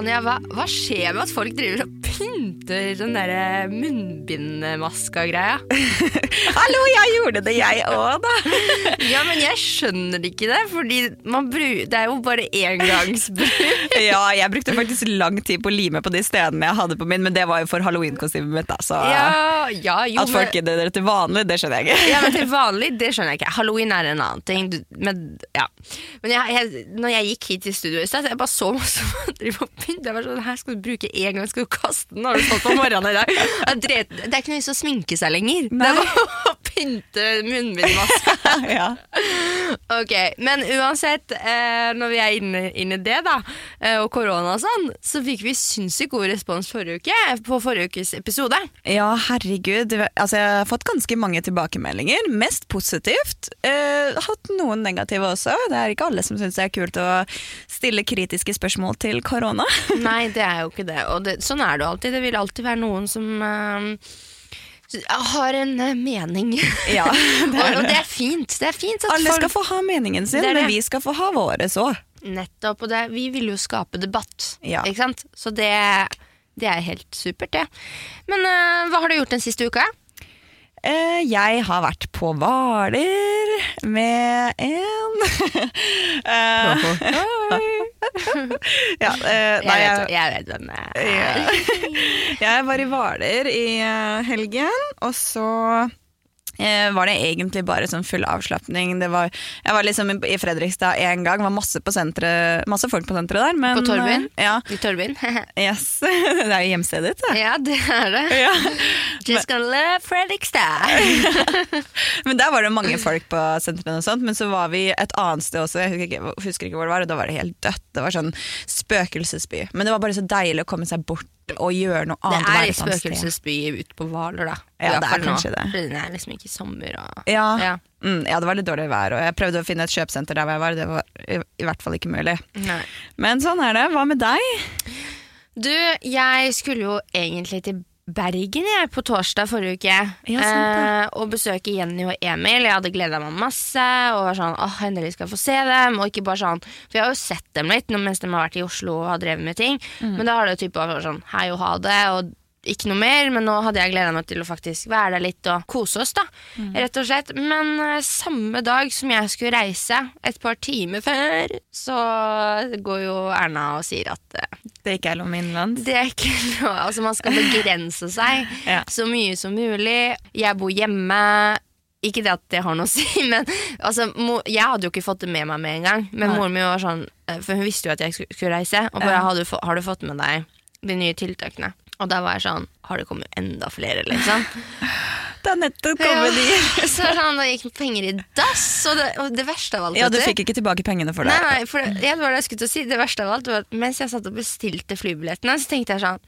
Sanja, hva, hva skjer med at folk driver og pynter den derre munnbindmaska-greia? Hallo, jeg gjorde det, jeg òg, da. Ja, men jeg skjønner ikke det, fordi det er jo bare engangsbruk. Ja, jeg brukte faktisk lang tid på å lime på de stedene jeg hadde på min, men det var jo for halloween-kostymet mitt, da. Så Ja, ja, jo, at folk gidder det til vanlig, det skjønner jeg ikke. ja, men til vanlig, det skjønner jeg ikke. Halloween er en annen ting. Men, ja. men jeg, jeg, når jeg gikk hit til studio i stad, så jeg bare så masse som og pynter. Jeg var sånn, her skal du bruke en gang, skal du kaste den? Har morgenen i dag? Det er, det er ikke noe vits å sminke seg lenger. Det Nei. er bare å pynte munnbindmaska. ja. Ok, Men uansett, eh, når vi er inne, inne i det, da, eh, og korona og sånn, så fikk vi sinnssykt god respons forrige uke på forrige ukes episode. Ja, herregud. Altså, jeg har fått ganske mange tilbakemeldinger. Mest positivt. Eh, hatt noen negative også. Det er ikke alle som syns det er kult å stille kritiske spørsmål til korona. Nei, det er jo ikke det. Og det, sånn er det jo alltid. Det vil alltid være noen som eh, har en eh, mening. Ja, det og, det. og det. er fint. Det er fint Alle folk skal få ha meningen sin, Det er men vi skal få ha våre så. Nettopp. Og det, vi vil jo skape debatt, Ja. ikke sant? Så det, det er helt supert, det. Men uh, hva har du gjort den siste uka? Uh, jeg har vært på Hvaler med en Eh, ja, eh, Jeg, vet, jeg, jeg vet hvem det er. Jeg var i Hvaler i eh, helgen, og så var det egentlig bare sånn full avslapning. Det var, jeg var liksom i- Fredrikstad én gang, var masse, på senteret, masse folk på senteret der. Men, På Torvbyen? eh, Ja, I Torvbyen? yes. Det er jo hjemstedet ditt. ja, det er det. Ja. Just gonna love Fredrikstad. Men der var det mange folk på sentrene og sånt, men så var vi et annet sted også, jeg husker ikke, husker ikke hvor det var, og da var det helt dødt. Det var sånn spøkelsesby. Men det var bare så deilig å komme seg bort og gjøre noe annet. Det er i et spøkelsesby ute på Hvaler, da. Ja, det er nå. kanskje det. Fordi det er liksom ikke sommer og Ja. Ja. Mm, ja, det var litt dårlig vær, og jeg prøvde å finne et kjøpesenter der hvor jeg var, det var i, i hvert fall ikke mulig. Nei. Men sånn er det. Hva med deg? Du, jeg skulle jo egentlig til Bergen jeg, på torsdag forrige uke. Ja, eh, og besøke Jenny og Emil. Jeg hadde gleda meg masse. Og var sånn, åh, endelig skal jeg få se dem. Og ikke bare sånn, For jeg har jo sett dem litt mens de har vært i Oslo og har drevet med ting. Mm. Men da har det jo type vært sånn hei og ha det. Og ikke noe mer, men nå hadde jeg gleda meg til å faktisk være der litt og kose oss. da Mm. Rett og slett Men eh, samme dag som jeg skulle reise, et par timer før, så går jo Erna og sier at uh, Det ikke er lov med innenlands? det er ikke lov. Altså, man skal begrense seg Ja. så mye som mulig. Jeg bor hjemme. Ikke det at det har noe å si, men altså, jeg hadde jo ikke fått det med meg med en gang. Men Nei. moren min var sånn, eh, for hun visste jo at jeg skulle, skulle reise. Og bare Ja. har, du, har du fått med deg de nye tiltakene? Og da var jeg sånn Har det kommet enda flere, liksom? Det er nettopp kommet Ja. de. Så sånn, da gikk penger i dass. Og det, og det verste av alt Ja, du fikk ikke tilbake pengene for det. Nei, nei, for det, ja, det var det jeg skulle til å si. Det verste av alt var at mens jeg satt og bestilte flybillettene, så tenkte jeg sånn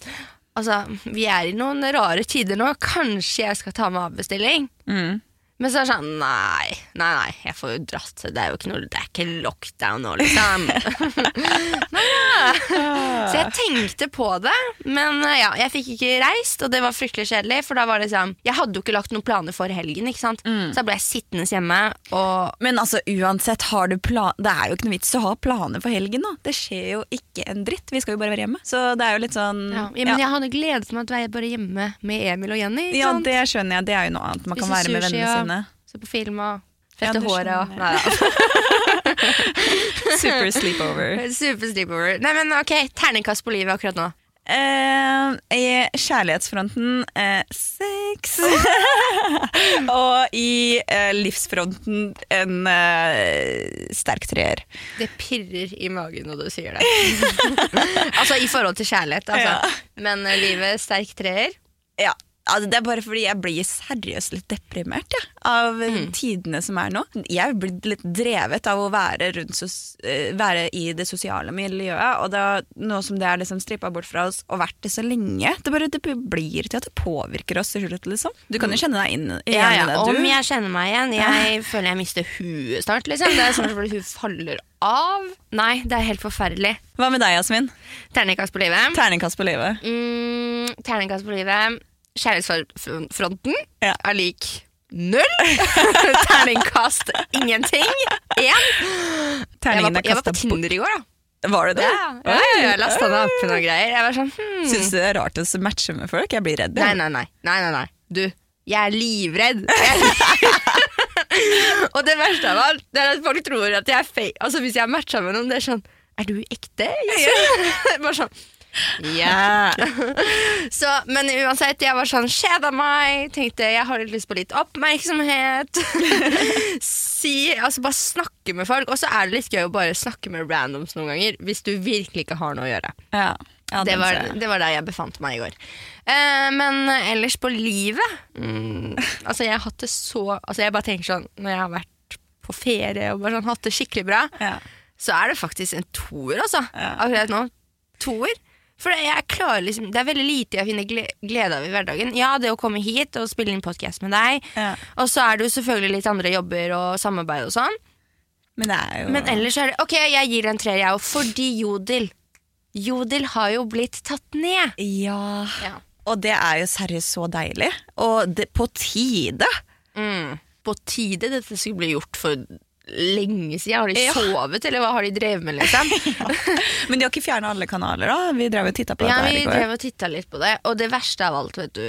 Altså, vi er i noen rare tider nå. Kanskje jeg skal ta med avbestilling? Mm. Men så er det sånn Nei, nei, nei, jeg får jo dratt. Det er jo ikke noe Det er ikke lockdown nå, liksom. Så jeg tenkte på det, men eh, ja, jeg fikk ikke reist, og det var fryktelig kjedelig. For da var det liksom Jeg hadde jo ikke lagt noen planer for helgen, ikke sant. Så da ble jeg sittende hjemme og Men altså, uansett, har du plan det er jo ikke noe vits å ha planer for helgen da. Det skjer jo ikke en dritt. Vi skal jo bare være hjemme. Så det er jo litt sånn ja, Men jeg hadde gledet meg til å være bare hjemme med Emil og Jenny. Ikke Ja, det skjønner jeg. Det er jo noe annet. Man kan være med vennene og- sine. Se på film og fette håret og Nei da. Super sleepover. Super sleepover. Nei, men ok, terningkast på livet akkurat nå. Uh, I kjærlighetsfronten uh, sex. og i uh, livsfronten en sterk treer. Det pirrer i magen når du sier det. altså i forhold til kjærlighet, altså. Ja. Men livet sterk treer. Ja, altså det er bare fordi jeg blir seriøst litt deprimert ja, av Mm. tidene som er nå. Jeg blir litt drevet av å være, sos eh, være i det sosiale miljøet, og da, nå som det er liksom strippa bort fra oss og vært det så lenge, det, bare, det blir til at det påvirker oss til slutt. Liksom. Du kan jo kjenne deg inn igjen Ja, ja, i det, Om jeg kjenner meg igjen. Jeg føler jeg mister huet snart. Liksom. Det er sånn at hun faller av. Nei, det er helt forferdelig. Hva med deg, Jasmin? Terningkast på livet. Terningkast på livet. Mm, terningkast på livet. Kjærlighetsfronten Ja. er lik null. Terningkast ingenting. Én. Jeg var på, jeg var på. Tinder i går, da. Var det det? Ja, ja, ja, jeg lasta ned appen og greier. Jeg var sånn hmm. Syns du det er rart å matche med folk? Jeg blir redd. Nei, nei, nei. nei, nei, nei. Du, jeg er livredd. Jeg er og det verste av alt det er at folk tror at jeg er fake. Altså Hvis jeg matcha med noen, det er sånn Er du ekte? Bare sånn ja. Så, men uansett, jeg var sånn kjeda meg. Tenkte jeg har litt lyst på litt oppmerksomhet. si, altså Bare snakke med folk. Og så er det litt gøy å bare snakke med randoms noen ganger. Hvis du virkelig ikke har noe å gjøre. Ja. Ja, Det var, det var der jeg befant meg i går. Eh, men ellers på livet mm, Altså jeg har hatt det så Altså jeg bare tenker sånn Når jeg har vært på ferie og bare sånn, hatt det skikkelig bra, Ja. så er det faktisk en toer, altså. Akkurat nå. Toer. For jeg klarer liksom Det er veldig lite jeg finner glede av i hverdagen. Ja, det å komme hit og spille inn podkast med deg. Ja. Og så er det jo selvfølgelig litt andre jobber og samarbeid og sånn. Men det er jo Men ellers er det Ok, jeg gir en treer, jeg òg, fordi Jodel Jodel har jo blitt tatt ned. Ja. Ja. Og det er jo seriøst så deilig. Og det, på tide. Mm. På tide dette skulle bli gjort for lenge siden. Har de Ja. sovet, eller hva har de drevet med? liksom? Men de har ikke fjerna alle kanaler, da? Vi drev og titta på det ja, dette her Vi i går. drev og titta litt på det, og det verste av alt, vet du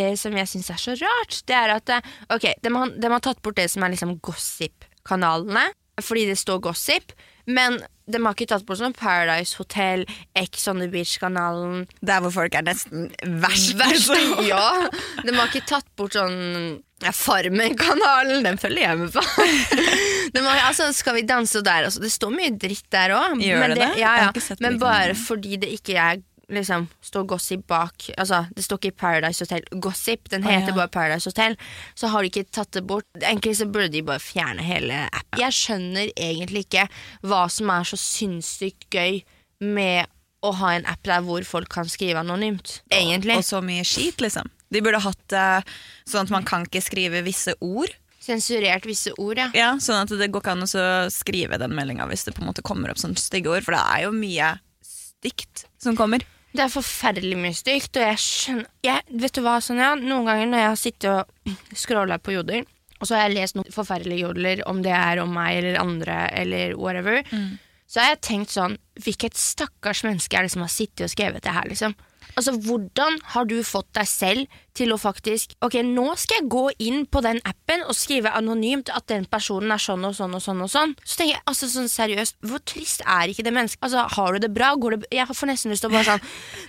Det som jeg syns er så rart, det er at eh, Ok, de har, de har tatt bort det som er liksom gossip-kanalene, fordi det står gossip, men de har ikke tatt bort sånn Paradise Hotel, Ex on the Beach-kanalen Der hvor folk er nesten verst. Verst, ja. De har ikke tatt bort sånn ja, Farmen-kanalen, den følger jeg med på. De har, altså, skal vi danse og der også? Det står mye dritt der òg. Men, det det? Ja, ja. Men bare fordi det ikke er liksom, står gossip bak Altså, det står ikke Paradise Hotel Gossip, den heter heter ja. bare Paradise Hotel. Så har de ikke tatt det bort. Egentlig så burde de bare fjerne hele appen. Jeg skjønner egentlig ikke hva som er så sinnssykt gøy med å ha en app der hvor folk kan skrive anonymt. Egentlig. Og så mye skit, liksom. De burde hatt det sånn at man kan ikke skrive visse ord. Sensurert visse ord, ja. Ja, Sånn at det går ikke an å skrive den meldinga hvis det på en måte kommer opp sånne stygge ord. For det er jo mye stygt som kommer. Det er forferdelig mye stygt, og jeg skjønner jeg, Vet du hva, Sonja? Noen ganger når jeg har sittet og scrolla på Jodel, og så har jeg lest noen forferdelige jodler, om det er om meg eller andre eller whatever, så har jeg tenkt sånn Hvilket stakkars menneske er det som har sittet og skrevet det her, liksom? Altså, Hvordan har du fått deg selv til å faktisk Ok, nå skal jeg gå inn på den appen og skrive anonymt at den personen er sånn og sånn og sånn. og sånn Så tenker jeg, altså sånn seriøst, Hvor trist er ikke det mennesket? Altså, Har du det bra? Går det, jeg får nesten lyst til å bare sånn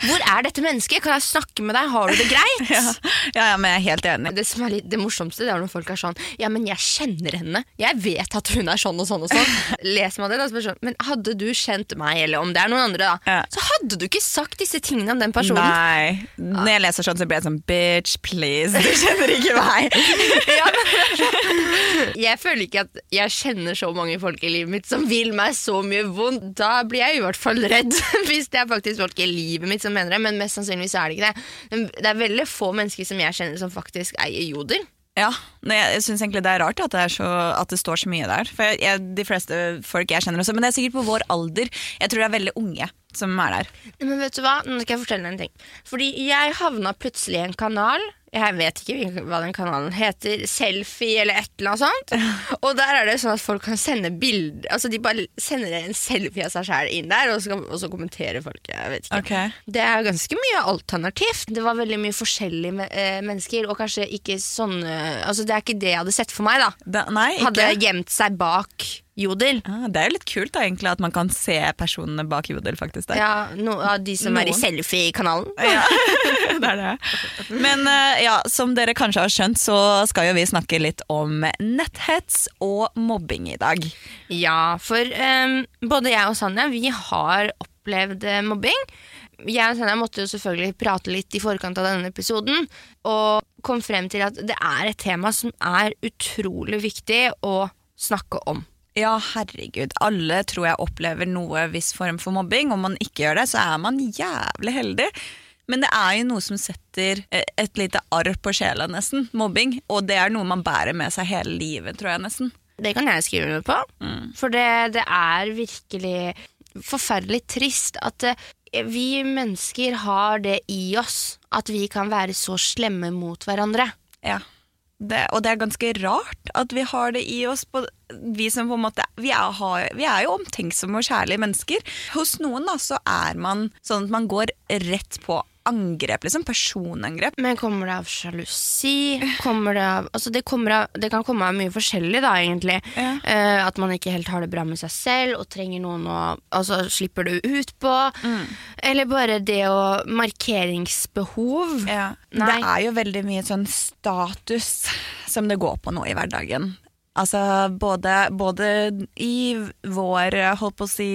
Hvor er dette mennesket? Kan jeg snakke med deg? Har du det greit? Ja, ja, men jeg er helt enig. Det som er litt, det morsomste det er når folk er sånn Ja, men jeg kjenner henne. Jeg vet at hun er sånn og sånn og sånn. Leser man det, da, sånn Men hadde du kjent meg, eller om det er noen andre, da, Ja. så hadde du ikke sagt disse tingene om den personen. Nei. Når jeg leser sånn, så blir jeg sånn bitch, please. Du kjenner ikke meg. Jeg føler ikke at jeg kjenner så mange folk i livet mitt som vil meg så mye vondt. Da blir jeg i hvert fall redd, hvis det er faktisk folk i livet mitt som mener det. Men mest sannsynligvis er det ikke det. Men Det er veldig få mennesker som jeg kjenner som faktisk eier Jodel. Ja, jeg syns egentlig det er rart at det, er så, at det står så mye der. For jeg, jeg, De fleste folk jeg kjenner også, men det er sikkert på vår alder. Jeg tror det er veldig unge som er der. Men vet du hva, nå skal jeg fortelle en ting. Fordi jeg havna plutselig i en kanal. Jeg vet ikke hva den kanalen heter. Selfie eller et eller annet sånt. Og der er det sånn at folk kan sende bilder Altså de bare sender en selfie av seg sjæl inn der, og så, og så kommenterer folk. Jeg vet ikke. Det er ganske mye alternativt. Det var veldig mye forskjellige eh, mennesker, og kanskje ikke sånne Altså Det er ikke det jeg hadde sett for meg, da. Da, nei. Hadde gjemt seg bak Jodel. Ah, det er jo litt kult da, egentlig at man kan se personene bak Jodel. faktisk der. Ja, no, av de som er i selfie-kanalen. Ja, det er det. Men eh, ja, som dere kanskje har skjønt, så skal jo vi snakke litt om netthets og mobbing i dag. Ja, for um, både jeg og Sanja vi har opplevd eh, mobbing. Jeg og Sanja måtte jo selvfølgelig prate litt i forkant av denne episoden, og kom frem til at det er et tema som er utrolig viktig å snakke om. Ja, herregud. Alle tror jeg opplever noe viss form for mobbing. Om man ikke gjør det, så er man jævlig heldig. Men det er jo noe som setter eh, et lite arr på sjela, nesten. Mobbing. Og det er noe man bærer med seg hele livet, tror jeg nesten. Det kan jeg skrive under på. For det, det er virkelig forferdelig trist at eh, vi mennesker har det i oss at vi kan være så slemme mot hverandre. Ja. Det, og det er ganske rart at vi har det i oss. På, vi som på en måte vi er, har, vi er jo omtenksomme og kjærlige mennesker. Hos noen da, så er man sånn at man går rett på angrep, liksom. Personangrep. Men kommer det av sjalusi? Kommer det, av, altså det, av, det kan komme av mye forskjellig, da, egentlig. Ja. Uh, at man ikke helt har det bra med seg selv og trenger noen å altså, slipper du ut på. Eller bare det å Markeringsbehov. Ja. Det er jo veldig mye sånn status som det går på nå i hverdagen. Altså både, både i vår, holdt på å si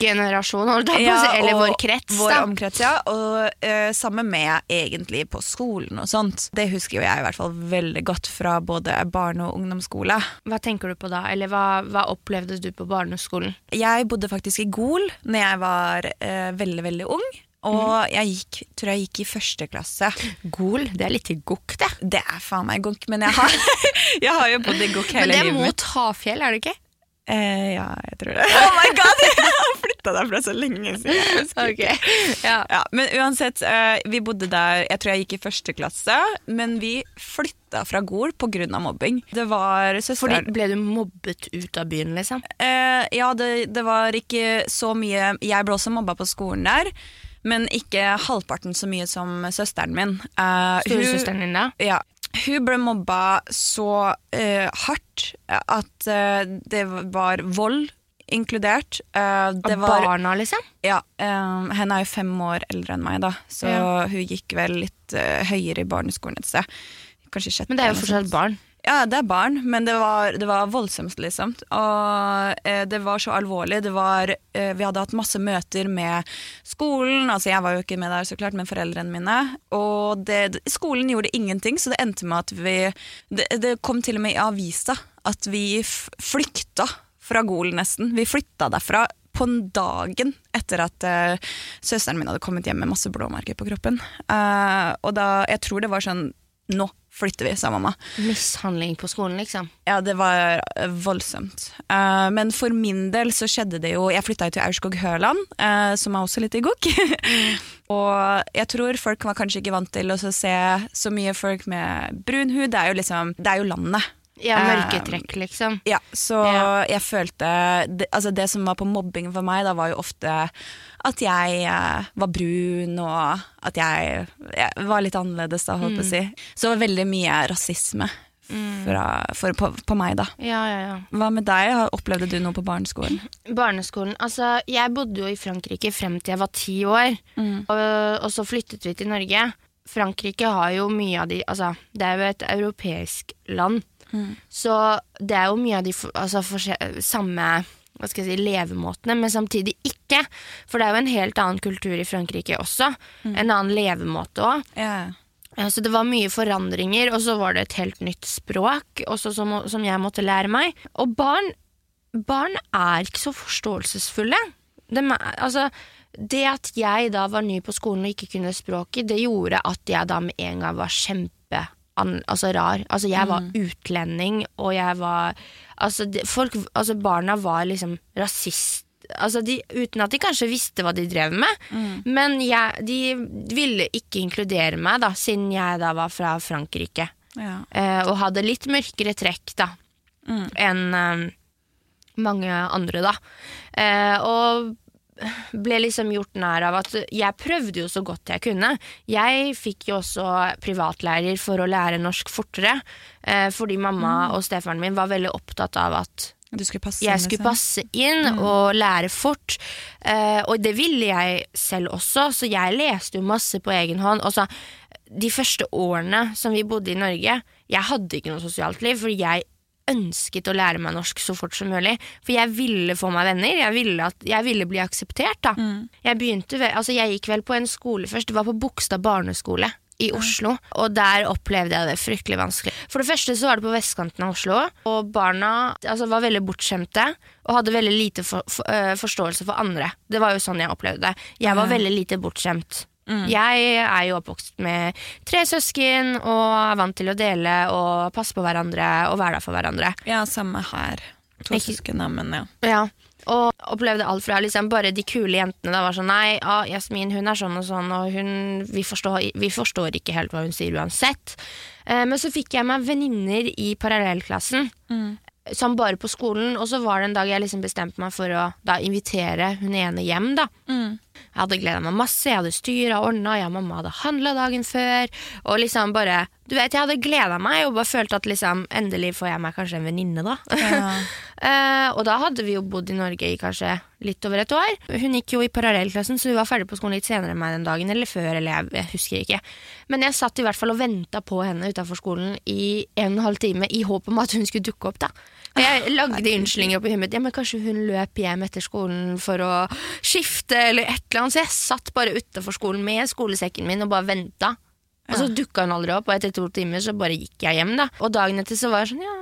Generasjon, holdt jeg på å si. Eller vår krets, Vår da. omkrets, ja. Og uh, sammen med egentlig på skolen og sånt. Det husker jo jeg i hvert fall veldig godt fra både barne- og ungdomsskole. Hva tenker du på da? Eller hva, hva opplevde du på barneskolen? Jeg bodde faktisk i Gol når jeg var uh, veldig, veldig ung. Og jeg gikk, tror jeg gikk i første klasse. Gol? Det er litt i gokk, det. Det er faen meg gokk, men jeg har, jeg har jo bodd i gokk hele livet Men det er mot Hafjell, er det ikke? Eh, ja, jeg tror det. Oh my god, jeg har flytta derfra så lenge siden. Okay. Ja. Ja, men uansett, eh, vi bodde der, jeg tror jeg gikk i første klasse, men vi flytta fra Gol av mobbing. Det var Fordi Ble du mobbet ut av byen, liksom? eh, Ja, det, det var ikke så mye Jeg ble også mobba på skolen der, men ikke halvparten så mye som søsteren min. Uh, Storesøsteren din, da? Ja. Hun ble mobba så uh, hardt at uh, det var vold inkludert. Uh, Av var, barna, liksom? ja, Uh, henne er jo fem år eldre enn meg, da, så Ja. hun gikk vel litt uh, høyere i barneskolen et sted. Kanskje sjette. Men det er jo fortsatt barn. Ja, det er barn, men det var, det var voldsomt, liksom. Og eh, det var så alvorlig. Det var, eh, vi hadde hatt masse møter med skolen. Altså, jeg var jo ikke med der, så klart, men foreldrene mine. Og det, skolen gjorde ingenting, så det endte med at vi Det, det kom til og med i avisa at vi flykta fra Gol, nesten. Vi flytta derfra på dagen etter at uh, søsteren min hadde kommet hjem med masse blåmerker på kroppen. Uh, og da, jeg tror det var sånn Nå flytter vi, sa mamma. Mishandling på skolen, liksom. Ja, det var eh, voldsomt. Uh, men for min del så skjedde det jo Jeg flytta jo til Aurskog-Høland, uh, som er også litt i gokk. og jeg tror folk var kanskje ikke vant til å se så mye folk med brun hud. Det er jo liksom Det er jo landet. Ja, mørketrekk, liksom. Ja, så Ja. jeg følte det, altså det som var på mobbing for meg, da var jo ofte at jeg eh, var brun, og at jeg, jeg var litt annerledes, da, holdt på å si. Så veldig mye rasisme fra, for, på, på meg, da. Ja, ja, ja. Hva med deg? Opplevde du noe på barneskolen? Barneskolen. Altså, jeg bodde jo i Frankrike frem til jeg var ti år, og, og så flyttet vi til Norge. Frankrike har jo mye av de Altså, det er jo et europeisk land, så det er jo mye av de altså, samme hva skal jeg si, levemåtene, men samtidig ikke. For det er jo en helt annen kultur i Frankrike også. En annen levemåte òg. Så det var mye forandringer, og så var det et helt nytt språk også som, som jeg måtte lære meg. Og barn, barn er ikke så forståelsesfulle. Er, altså, det at jeg da var ny på skolen og ikke kunne språket, det gjorde at jeg da med en gang var kjempe an, altså rar. Altså jeg var utlending, og jeg var altså, de, folk, altså Barna var liksom rasist. Altså de, uten at de kanskje visste hva de drev med. Men jeg, de ville ikke inkludere meg, da, siden jeg da var fra Frankrike. Ja. Eh, og hadde litt mørkere trekk da enn eh, mange andre, da. Eh, og ble liksom gjort nær av at jeg prøvde jo så godt jeg kunne. Jeg fikk jo også privatlærer for å lære norsk fortere, eh, fordi mamma og stefaren min var veldig opptatt av at Du skulle jeg skulle liksom. passe inn og lære fort. Eh, og det ville jeg selv også, så jeg leste jo masse på egen hånd. Og så, de første årene som vi bodde i Norge, jeg hadde ikke noe sosialt liv, for jeg ønsket å lære meg norsk så fort som mulig. For jeg ville få meg venner, jeg ville, at, jeg ville bli akseptert. da. Jeg, begynte, altså, jeg gikk vel på en skole først, det var på Bogstad barneskole i Oslo, og der opplevde jeg det fryktelig vanskelig. For det første så var det på vestkanten av Oslo, og barna altså, var veldig bortskjemte og hadde veldig lite for, for, øh, forståelse for andre. Det var jo sånn jeg opplevde det. Jeg var veldig lite bortskjemt. Jeg er jo oppvokst med tre søsken og er vant til å dele og passe på hverandre og være der for hverandre. Ja, samme her. To Ikke- søsken, men ja. Ja, Og opplevde alt fra liksom bare de kule jentene da var sånn Nei, ah, Jasmin hun er sånn og sånn, og hun, vi, forstår, vi forstår ikke helt hva hun sier uansett. Eh, men så fikk jeg meg venninner i parallellklassen. Som bare på skolen, og så var det en dag jeg liksom bestemte meg for å da invitere hun ene hjem. da Jeg hadde gleda meg masse, jeg hadde styra og ordna, jeg og mamma hadde handla dagen før. Og liksom bare Du vet, jeg hadde gleda meg og bare følte at liksom endelig får jeg meg kanskje en venninne, da. Eh, og da hadde vi jo bodd i Norge i kanskje litt over et år. Hun gikk jo i parallellklassen, så hun var ferdig på skolen litt senere enn meg den dagen. Eller før, eller jeg, husker ikke. Men jeg satt i hvert fall og venta på henne utafor skolen i en og en halv time i håp om at hun skulle dukke opp. da Jeg lagde unnskyldninger oppi huet mitt. Ja, men kanskje hun løp hjem etter skolen for å skifte, eller et eller annet. Så jeg satt bare utafor skolen med skolesekken min og bare venta. Og så dukka hun aldri opp, og etter to timer så bare gikk jeg hjem. da Og dagen etter så var jeg sånn, ja,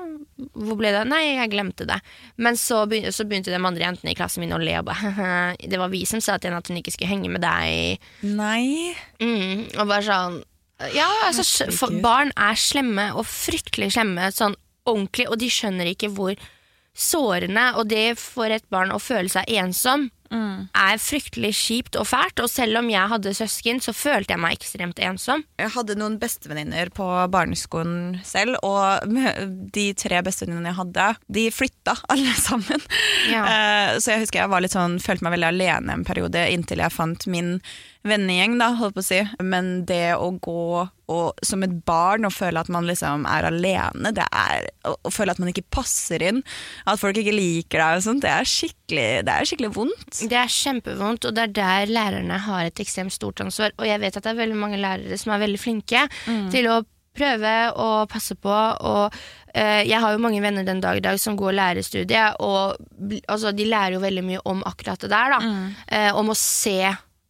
hvor ble det? Nei, jeg glemte det. Men så begynte, så begynte de andre jentene i klassen min å le og bare Det var vi som sa til henne at hun ikke skulle henge med deg. Nei. Mm, og bare sånn Ja, altså, for barn er slemme, og fryktelig slemme, sånn ordentlig, og de skjønner ikke hvor sårende, og det for et barn å føle seg ensom, er fryktelig kjipt og fælt. Og selv om jeg hadde søsken, så følte jeg meg ekstremt ensom. Jeg hadde noen bestevenninner på barneskolen selv, og de tre bestevenninnene jeg hadde, de flytta alle sammen. Ja. Eh, Så jeg husker jeg var litt sånn, følte meg veldig alene en periode inntil jeg fant min vennegjeng, da, holdt på å si. Men det å gå og, som et barn og føle at man liksom er alene, det er, og føle at man ikke passer inn, at folk ikke liker deg og sånt, det er skikkelig, det er skikkelig vondt. Det er kjempevondt, og det er der lærerne har et ekstremt stort ansvar. Og jeg vet at det er veldig mange lærere som er veldig flinke til å prøve å passe på. Og eh, jeg har jo mange venner den dag i dag som går lærerstudiet, og altså, de lærer jo veldig mye om akkurat det der. da. Eh, om å se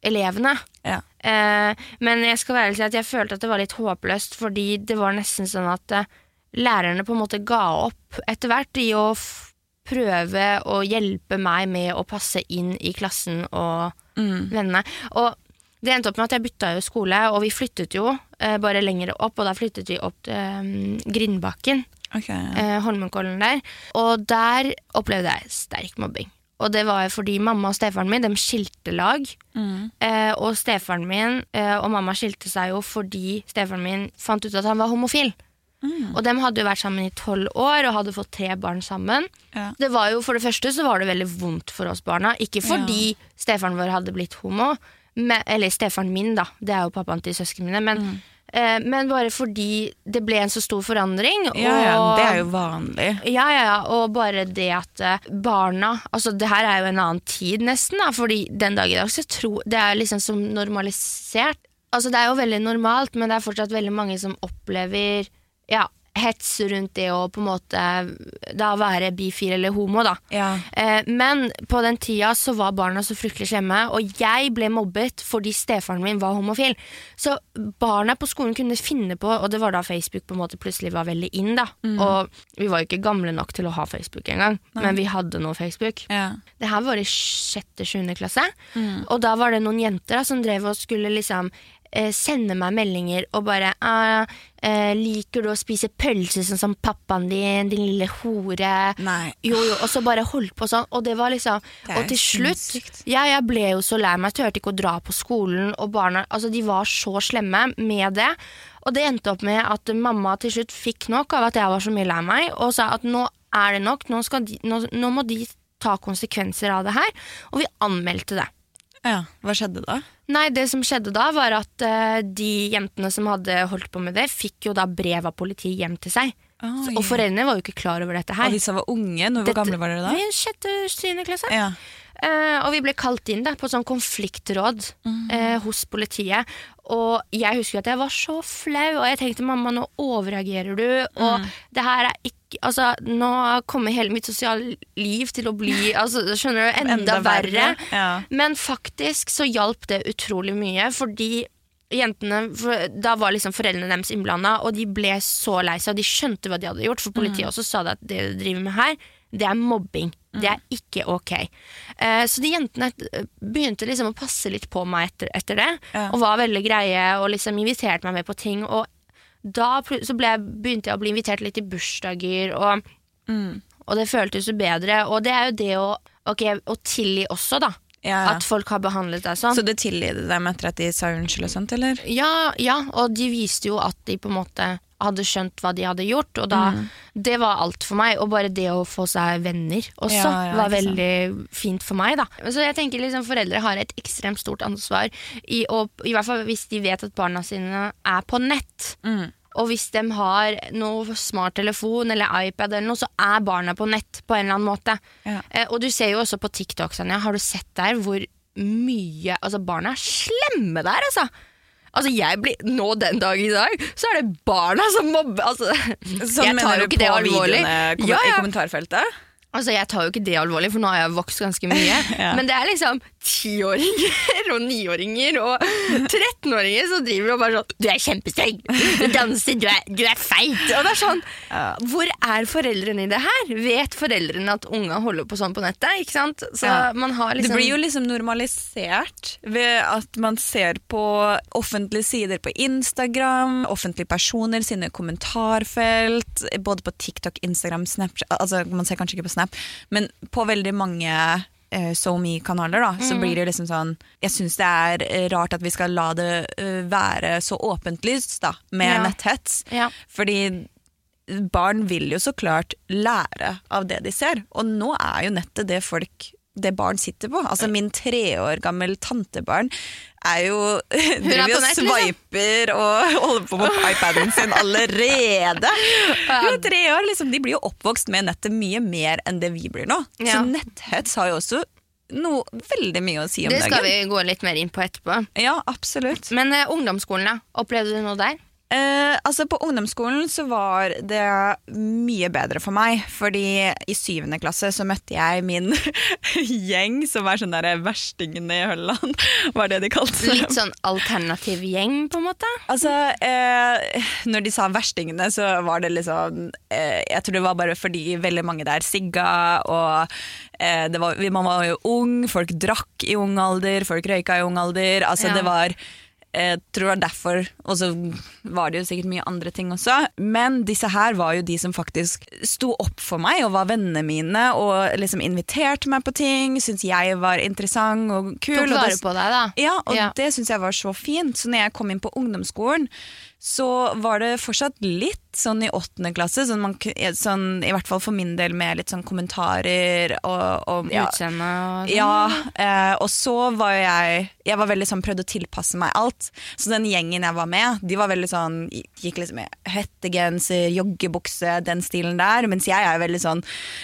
elevene. Ja. Eh, men jeg skal være ærlig at jeg følte at det var litt håpløst, fordi det var nesten sånn at eh, lærerne på en måte ga opp etter hvert i å prøve å hjelpe meg med å passe inn i klassen og vennene. Og det endte opp med at jeg bytta jo skole, og vi flyttet jo eh, bare lenger opp, og da flyttet vi opp til eh, Grindbakken, Okay, ja. Holmenkollen der. Og der opplevde jeg sterk mobbing. Og det var fordi mamma og stefaren min de skilte lag. Eh, og stefaren min eh, og mamma skilte seg jo fordi stefaren min fant ut at han var homofil. Og de hadde jo vært sammen i tolv år og hadde fått tre barn sammen. Ja. Det var jo For det første så var det veldig vondt for oss barna. Ikke fordi stefaren vår hadde blitt homo, men, eller stefaren min, da. Det er jo pappaen til søsknene mine. Men, eh, men bare fordi det ble en så stor forandring. Ja, ja, og- det er jo vanlig. ja, ja, ja, og bare det at eh, barna Altså, det her er jo en annen tid, nesten, da, fordi den dag i dag så tror Det er liksom som normalisert. Altså, det er jo veldig normalt, men det er fortsatt veldig mange som opplever ja, hets rundt det å på en måte da være bifil eller homo, da. Ja. Eh, men på den tida så var barna så fryktelig slemme, og jeg ble mobbet fordi stefaren min var homofil. Så barna på skolen kunne finne på, og det var da Facebook på en måte plutselig var veldig inn, da. Og vi var jo ikke gamle nok til å ha Facebook engang, men vi hadde nå Facebook. Ja. Det her var i sjette-sjuende klasse, og da var det noen jenter da, som drev og skulle liksom eh, sende meg meldinger og bare ah, eh, 'Liker du å spise pølse sånn som pappaen din, din lille hore?' Nei. Jo, jo, og så bare holdt på sånn, og det var liksom Det Og til slutt. Ja, jeg ble jo så lei meg, turte ikke å dra på skolen, og barna Altså, de var så slemme med det. Og det endte opp med at mamma til slutt fikk nok av at jeg var så mye lei meg, og sa at nå er det nok, nå, de, nå, nå må de ta konsekvenser av det her. Og vi anmeldte det. Ja. Hva skjedde da? Nei, det som skjedde da var at uh, de jentene som hadde holdt på med det, fikk jo da brev av politiet hjem til seg. Oi. Og foreldrene var jo ikke klar over dette her. Og disse var unge? Hvor Dette- gamle var dere da? I sjette, syvende klasse. Ja. Uh, og vi ble kalt inn da, på sånn konfliktråd eh, hos politiet. Og jeg husker at jeg var så flau, og jeg tenkte mamma, nå overreagerer du. Og det her er ikke Altså, nå kommer hele mitt sosiale liv til å bli altså, skjønner du, enda, Enda verre, verre. ja. Men faktisk så hjalp det utrolig mye, fordi jentene, Da var liksom foreldrene deres innblanda, og de ble så lei seg. Og de skjønte hva de hadde gjort, for politiet også sa det at det du driver med her, det er mobbing. Det er ikke ok. Uh, så de jentene eh, begynte liksom å passe litt på meg etter, etter det, Ja. og var veldig greie og liksom inviterte meg med på ting. Og da så ble begynte jeg å bli invitert litt i bursdager, og, og det føltes jo bedre. Og det er jo det å okay, tilgi også, da. Ja, ja. At folk har behandlet deg sånn. Så du tilgir dem etter at de sa unnskyld og sånt, eller? Ja, ja, og de viste jo at de på en måte hadde skjønt hva de hadde gjort, og da Mm. Det var alt for meg, og bare det å få seg venner også Ja, ja, var veldig sant. fint for meg, da. Så jeg tenker liksom foreldre har et ekstremt stort ansvar, i, å, i hvert fall hvis de vet at barna sine er på nett. Mm. Og hvis de har noe smarttelefon eller iPad, eller noe, så er barna på nett på en eller annen måte. Ja. Eh, og du ser jo også på TikTok, Sanja, har du sett der hvor mye Altså, barna er slemme der, altså. Altså, jeg blir, Nå den dag i dag, så er det barna som mobber. Altså, Sånn jo ikke det alvorlig. kom Ja, i kommentarfeltet? Altså, jeg tar jo ikke det alvorlig, for nå har jeg vokst ganske mye. Ja. Men det er liksom tiåringer og niåringer og 13-åringer som driver og bare sånn Du er kjempestygg! Du danser, du er, du er feit! Og det er sånn Hvor er foreldrene i det her? Vet foreldrene at unga holder på sånn på nettet? Ikke sant? Så Ja. man har liksom Det blir jo liksom normalisert ved at man ser på offentlige sider på Instagram, offentlige personer sine kommentarfelt, både på TikTok, Instagram, Snapchat Altså man ser kanskje ikke på Snap, men på veldig mange uh, SoMe-kanaler, da, så blir det liksom sånn Jeg syns det er eh, rart at vi skal la det uh, være så åpentlyst, da, med Ja. netthets. Ja. Fordi barn vil jo så klart lære av det de ser. Og nå er jo nettet det folk det barn sitter på. Altså Min tre år gammel tantebarn er jo driver og sveiper liksom. og holder på med iPaden sin allerede. Hun er tre år, liksom, De blir jo oppvokst med nettet mye mer enn det vi blir nå. Ja. Så netthets har jo også noe veldig mye å si om dagen. Det skal dagen. vi gå litt mer inn på etterpå. Ja, absolutt. Men uh, ungdomsskolen, da? Opplevde du noe der? Eh, altså På ungdomsskolen så var det mye bedre for meg. Fordi i syvende klasse så møtte jeg min gjeng, som er sånn der verstingene i Hølland. Var det de kalte dem. Litt sånn alternativ gjeng, på en måte? Altså, eh, Når de sa verstingene, så var det liksom eh, Jeg tror det var bare fordi veldig mange der sigga, og eh, det var, man var jo ung, folk drakk i ung alder, folk røyka i ung alder. Altså, Ja. det var jeg tror det var derfor, og så var det jo sikkert mye andre ting også. Men disse her var jo de som faktisk sto opp for meg og var vennene mine og liksom inviterte meg på ting, syntes jeg var interessant og kul. Tok vare på deg, da? ja, og Ja. det syns jeg var så fint. Så når jeg kom inn på ungdomsskolen, så var det fortsatt litt sånn i åttende klasse, sånn, man, sånn, i hvert fall for min del med litt sånn kommentarer og, og ja, Utseende og sånn? ja, eh, og så var jeg Jeg var veldig sånn prøvde å tilpasse meg alt. Så den gjengen jeg var med, de var veldig sånn Gikk liksom i hettegenser, joggebukse, den stilen der. Mens jeg er veldig sånn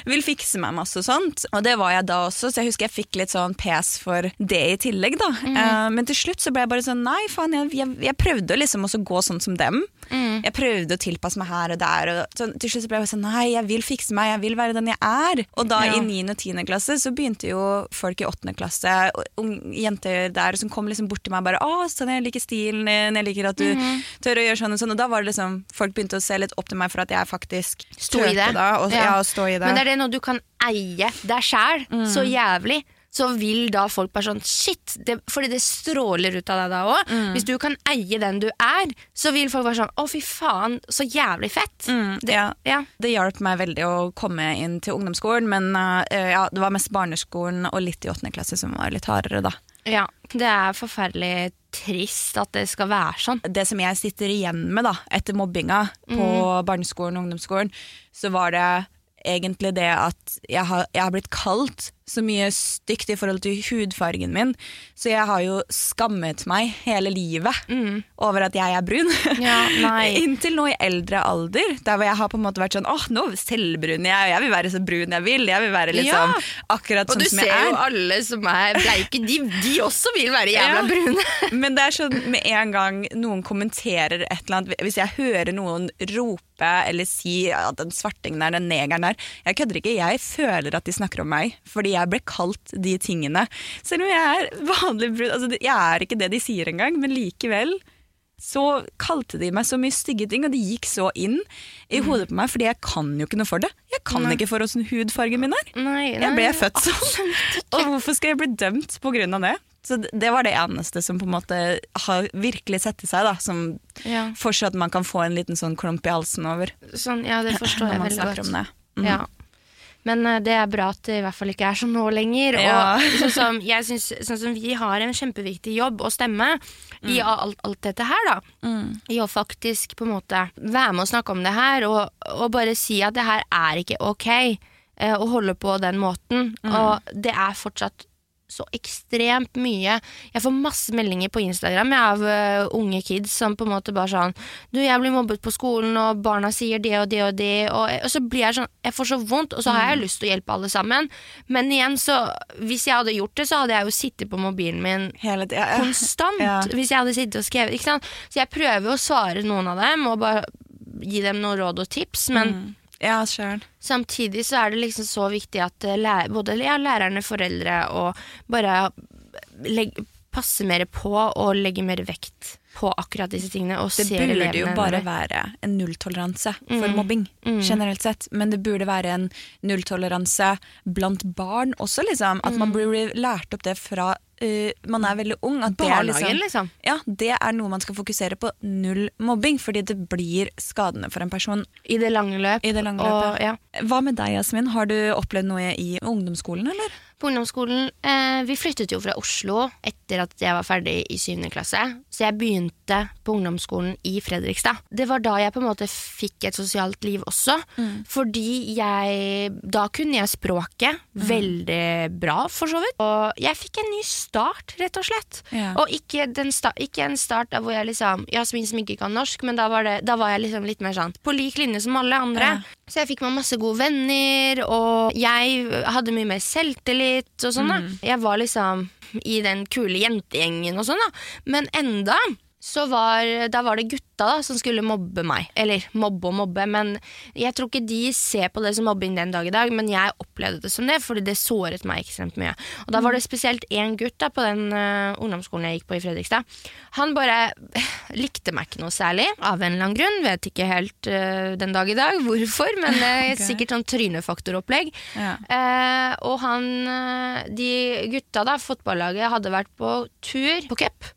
Vil fikse meg masse og sånt. Og det var jeg da også, så jeg husker jeg fikk litt sånn pes for det i tillegg, da. Eh, men til slutt så ble jeg bare sånn Nei, faen, jeg, jeg, jeg prøvde liksom også å gå sånn som dem. Jeg prøvde å tilpasse meg her og der. Og så til slutt ble jeg sånn Nei, jeg vil fikse meg, jeg vil være den jeg er. Og da Ja. i 9. og 10. klasse så begynte jo folk i 8. klasse, jenter der som kom liksom bort til meg og bare 'Å, sånn, jeg liker stilen din, jeg liker at du mm. tør å gjøre sånn og sånn'. Og da var det liksom Folk begynte å se litt opp til meg for at jeg faktisk Sto i det. da, og, ja. og stå i det. Men det er det noe du kan eie deg sjæl så Mm. jævlig. Så vil da folk bare sånn Shit! Det, fordi det stråler ut av deg da òg. Mm. Hvis du kan eie den du er, så vil folk bare sånn Å, fy faen, så jævlig fett. Mm, ja. Ja. Det hjalp meg veldig å komme inn til ungdomsskolen, men uh, ja, det var mest barneskolen og litt i 8. klasse som var litt hardere, da. ja. Det er forferdelig trist at det skal være sånn. det som jeg sitter igjen med da, etter mobbinga på Mm. barneskolen og ungdomsskolen, så var det egentlig det at jeg har, jeg har blitt kalt så mye stygt i forhold til hudfargen min, så jeg har jo skammet meg hele livet over at jeg er brun. Mm. Ja. Inntil nå i eldre alder, der hvor jeg har på en måte vært sånn åh, nå selvbrun jeg, jeg vil være så brun jeg vil, jeg vil være liksom Ja. akkurat sånn som jeg er. Og du ser jo alle som er bleike, de, de også vil være jævla Ja. brune. Men det er sånn med en gang noen kommenterer et eller annet Hvis jeg hører noen rope eller si at den svartingen er den negeren der Jeg kødder ikke, jeg føler at de snakker om meg fordi jeg ble kalt de tingene. Selv om jeg er vanlig brud, altså, Jeg er ikke det de sier engang, men likevel så kalte de meg så mye stygge ting, og det gikk så inn i hodet på meg, fordi jeg kan jo ikke noe for det. Jeg kan Nei. ikke for åssen hudfargen min er. Nei, Jeg ble født sånn. Og hvorfor skal jeg bli dømt på grunn av det? Så det- var det eneste som på en måte har virkelig sett i seg, da. Som Ja. fortsatt man kan få en liten sånn klump i halsen over Sånn, ja, det forstår når jeg man veldig snakker godt. om det. Mm. Ja. Men eh, det er bra at det i hvert fall ikke er sånn nå lenger. Ja. Og sånn som, jeg synes, sånn som vi har en kjempeviktig jobb og stemme i Mm. alt, alt dette her, da. I å faktisk på en måte være med og snakke om det her, og, og bare si at det her er ikke ok eh, å holde på den måten. Mm. Og det er fortsatt så ekstremt mye. Jeg får masse meldinger på Instagram jeg, av uh, unge kids som på en måte bare sånn Du, jeg blir mobbet på skolen, og barna sier det og det og det, og, og så blir jeg sånn Jeg får så vondt, og så har jeg lyst til å hjelpe alle sammen, men igjen, så Hvis jeg hadde gjort det, så hadde jeg jo sittet på mobilen min Hele tida. Ja. konstant Ja. hvis jeg hadde sittet og skrevet. Ikke sant? Så jeg prøver å svare noen av dem og bare gi dem noen råd og tips, men Ja, sjøl. samtidig så er det liksom så viktig at eh, både ja, lærerne, foreldre og bare legge, passe mer på og legge mer vekt på akkurat disse tingene. Og Det ser burde jo bare det- være en nulltoleranse for Mm. mobbing, Mm. generelt sett. Men det burde være en nulltoleranse blant barn også, liksom. At Mm. man blir lært opp det fra uh, man er veldig ung. At det er, liksom, liksom. ja, det er noe man skal fokusere på. Null mobbing, fordi det blir skadende for en person I det lange løp. i det lange Og, løpet. ja. Hva med deg, Jasmin? Har du opplevd noe i ungdomsskolen, eller? På ungdomsskolen eh, Vi flyttet jo fra Oslo etter at jeg var ferdig i syvende klasse. Så jeg begynte på ungdomsskolen i Fredrikstad. Det var da jeg på en måte fikk et sosialt liv også. Fordi jeg Da kunne jeg språket veldig bra, for så vidt. Og jeg fikk en ny start, rett og slett. Ja. Og ikke, den sta ikke en start hvor jeg liksom Jasmin som ikke kan norsk, men da var, det, da var jeg liksom litt mer sånn på lik linje som alle andre. Ja. Så jeg fikk meg masse gode venner, og jeg hadde mye mer selvtillit og sånn, da. Jeg var liksom i den kule jentegjengen og sånn, da. Men enda så var, da var det gutta da som skulle mobbe meg. Eller mobbe og mobbe, men jeg tror ikke de ser på det som mobbing den dag i dag, men jeg opplevde det som det, fordi det såret meg ekstremt mye. Og da var det spesielt én gutt da på den uh, ungdomsskolen jeg gikk på i Fredrikstad. Han bare likte meg ikke noe særlig, av en eller annen grunn. Vet ikke helt uh, den dag i dag hvorfor, men uh, okay. sikkert sånn trynefaktoropplegg. Ja. Eh, og han De gutta, da, fotballaget, hadde vært på tur på cup.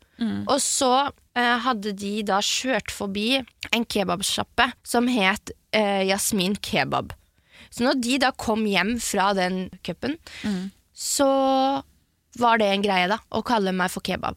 Og så hadde de da kjørt forbi en kebabsjappe som het eh, Jasmin Kebab. Så når de da kom hjem fra den cupen, så var det en greie, da, å kalle meg for kebab.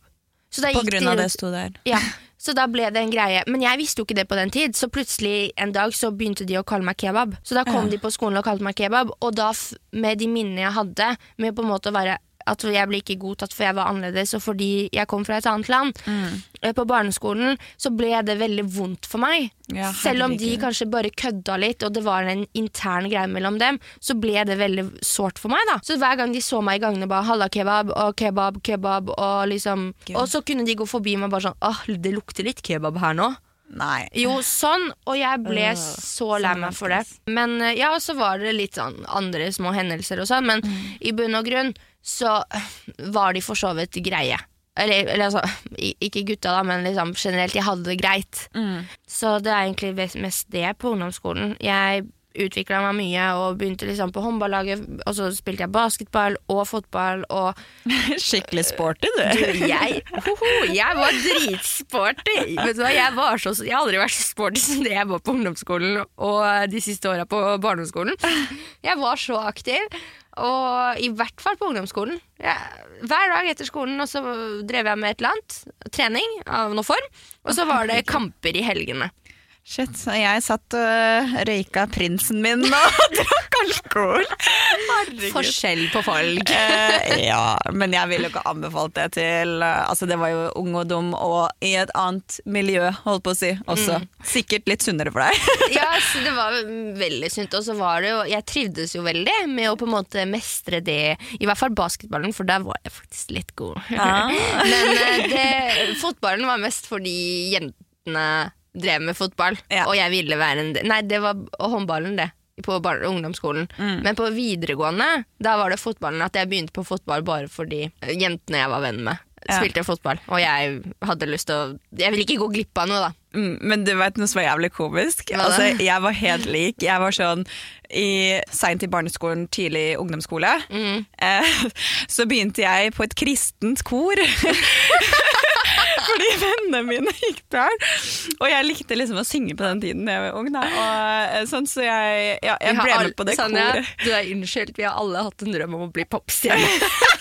På gikk de grunn av det sto der. ja, så da ble det en greie. Men jeg visste jo ikke det på den tid, så plutselig en dag så begynte de å kalle meg kebab. Så da kom Ja. de på skolen og kalte meg kebab, og da med de minnene jeg hadde, med på en måte å være at jeg ble ikke godtatt for jeg var annerledes, og fordi jeg kom fra et annet land. Mm. På barneskolen så ble det veldig vondt for meg. Ja, Selv om de kanskje bare kødda litt, og det var en intern greie mellom dem, så ble det veldig sårt for meg. da Så hver gang de så meg i gangene, bare 'halla, kebab', og 'kebab', 'kebab', og liksom Gud. Og så kunne de gå forbi meg bare sånn 'åh, det lukter litt kebab her nå'. Nei. Jo, sånn, og jeg ble Øh, så lei meg for det. Men eh, ja, så var det litt sånn andre små hendelser og sånn, men i bunn og grunn så var de for så vidt greie. Eller, eller altså, ikke gutta da, men liksom generelt, jeg hadde det greit. Mm. Så det er egentlig mest det på ungdomsskolen. Jeg utvikla meg mye og begynte liksom på håndballaget, og så spilte jeg basketball og fotball og Skikkelig sporty, du. du, jeg, hoho, jeg var dritsporty. Vet du hva, jeg, var så, jeg har aldri vært så sporty som det jeg var på ungdomsskolen og de siste åra på barneskolen. Jeg var så aktiv. Og i hvert fall på ungdomsskolen. Ja, hver dag etter skolen og så drev jeg med et eller annet. Trening av noe form. Og så var det kamper i helgene. Shit, så jeg satt og røyka prinsen min og drakk alkohol. Herregud. Forskjell på folk. Eh, ja, men jeg ville jo ikke anbefalt det til eh, Altså Det var jo ung og dum og i et annet miljø, holdt på å si, også. Sikkert litt sunnere for deg. Ja, så det var veldig sunt. Og så var det jo Jeg trivdes jo veldig med å på en måte mestre det, i hvert fall basketballen, for der var jeg faktisk litt god. Ah. Men eh, det, fotballen var mest fordi jentene drev med fotball, Ja. og jeg ville være en Nei, det var håndballen, det. På ungdomsskolen. Mm. Men på videregående Da var det fotballen at jeg begynte på fotball bare fordi jentene jeg var venn med, Ja. spilte fotball. Og jeg hadde lyst til å Jeg ville ikke gå glipp av noe, da. Mm, Men du vet noe som var jævlig komisk? Altså, jeg var helt lik. Jeg var sånn i, Seint i barneskolen, tidlig ungdomsskole. Mm. Eh, så begynte jeg på et kristent kor. Fordi vennene mine gikk der. Og jeg likte liksom å synge på den tiden jeg var ung. Da. Og, eh, sånn, så jeg, ja, jeg ble med på det Sanja, koret. Du er unnskyldt, vi har alle hatt en drøm om å bli popstjerne.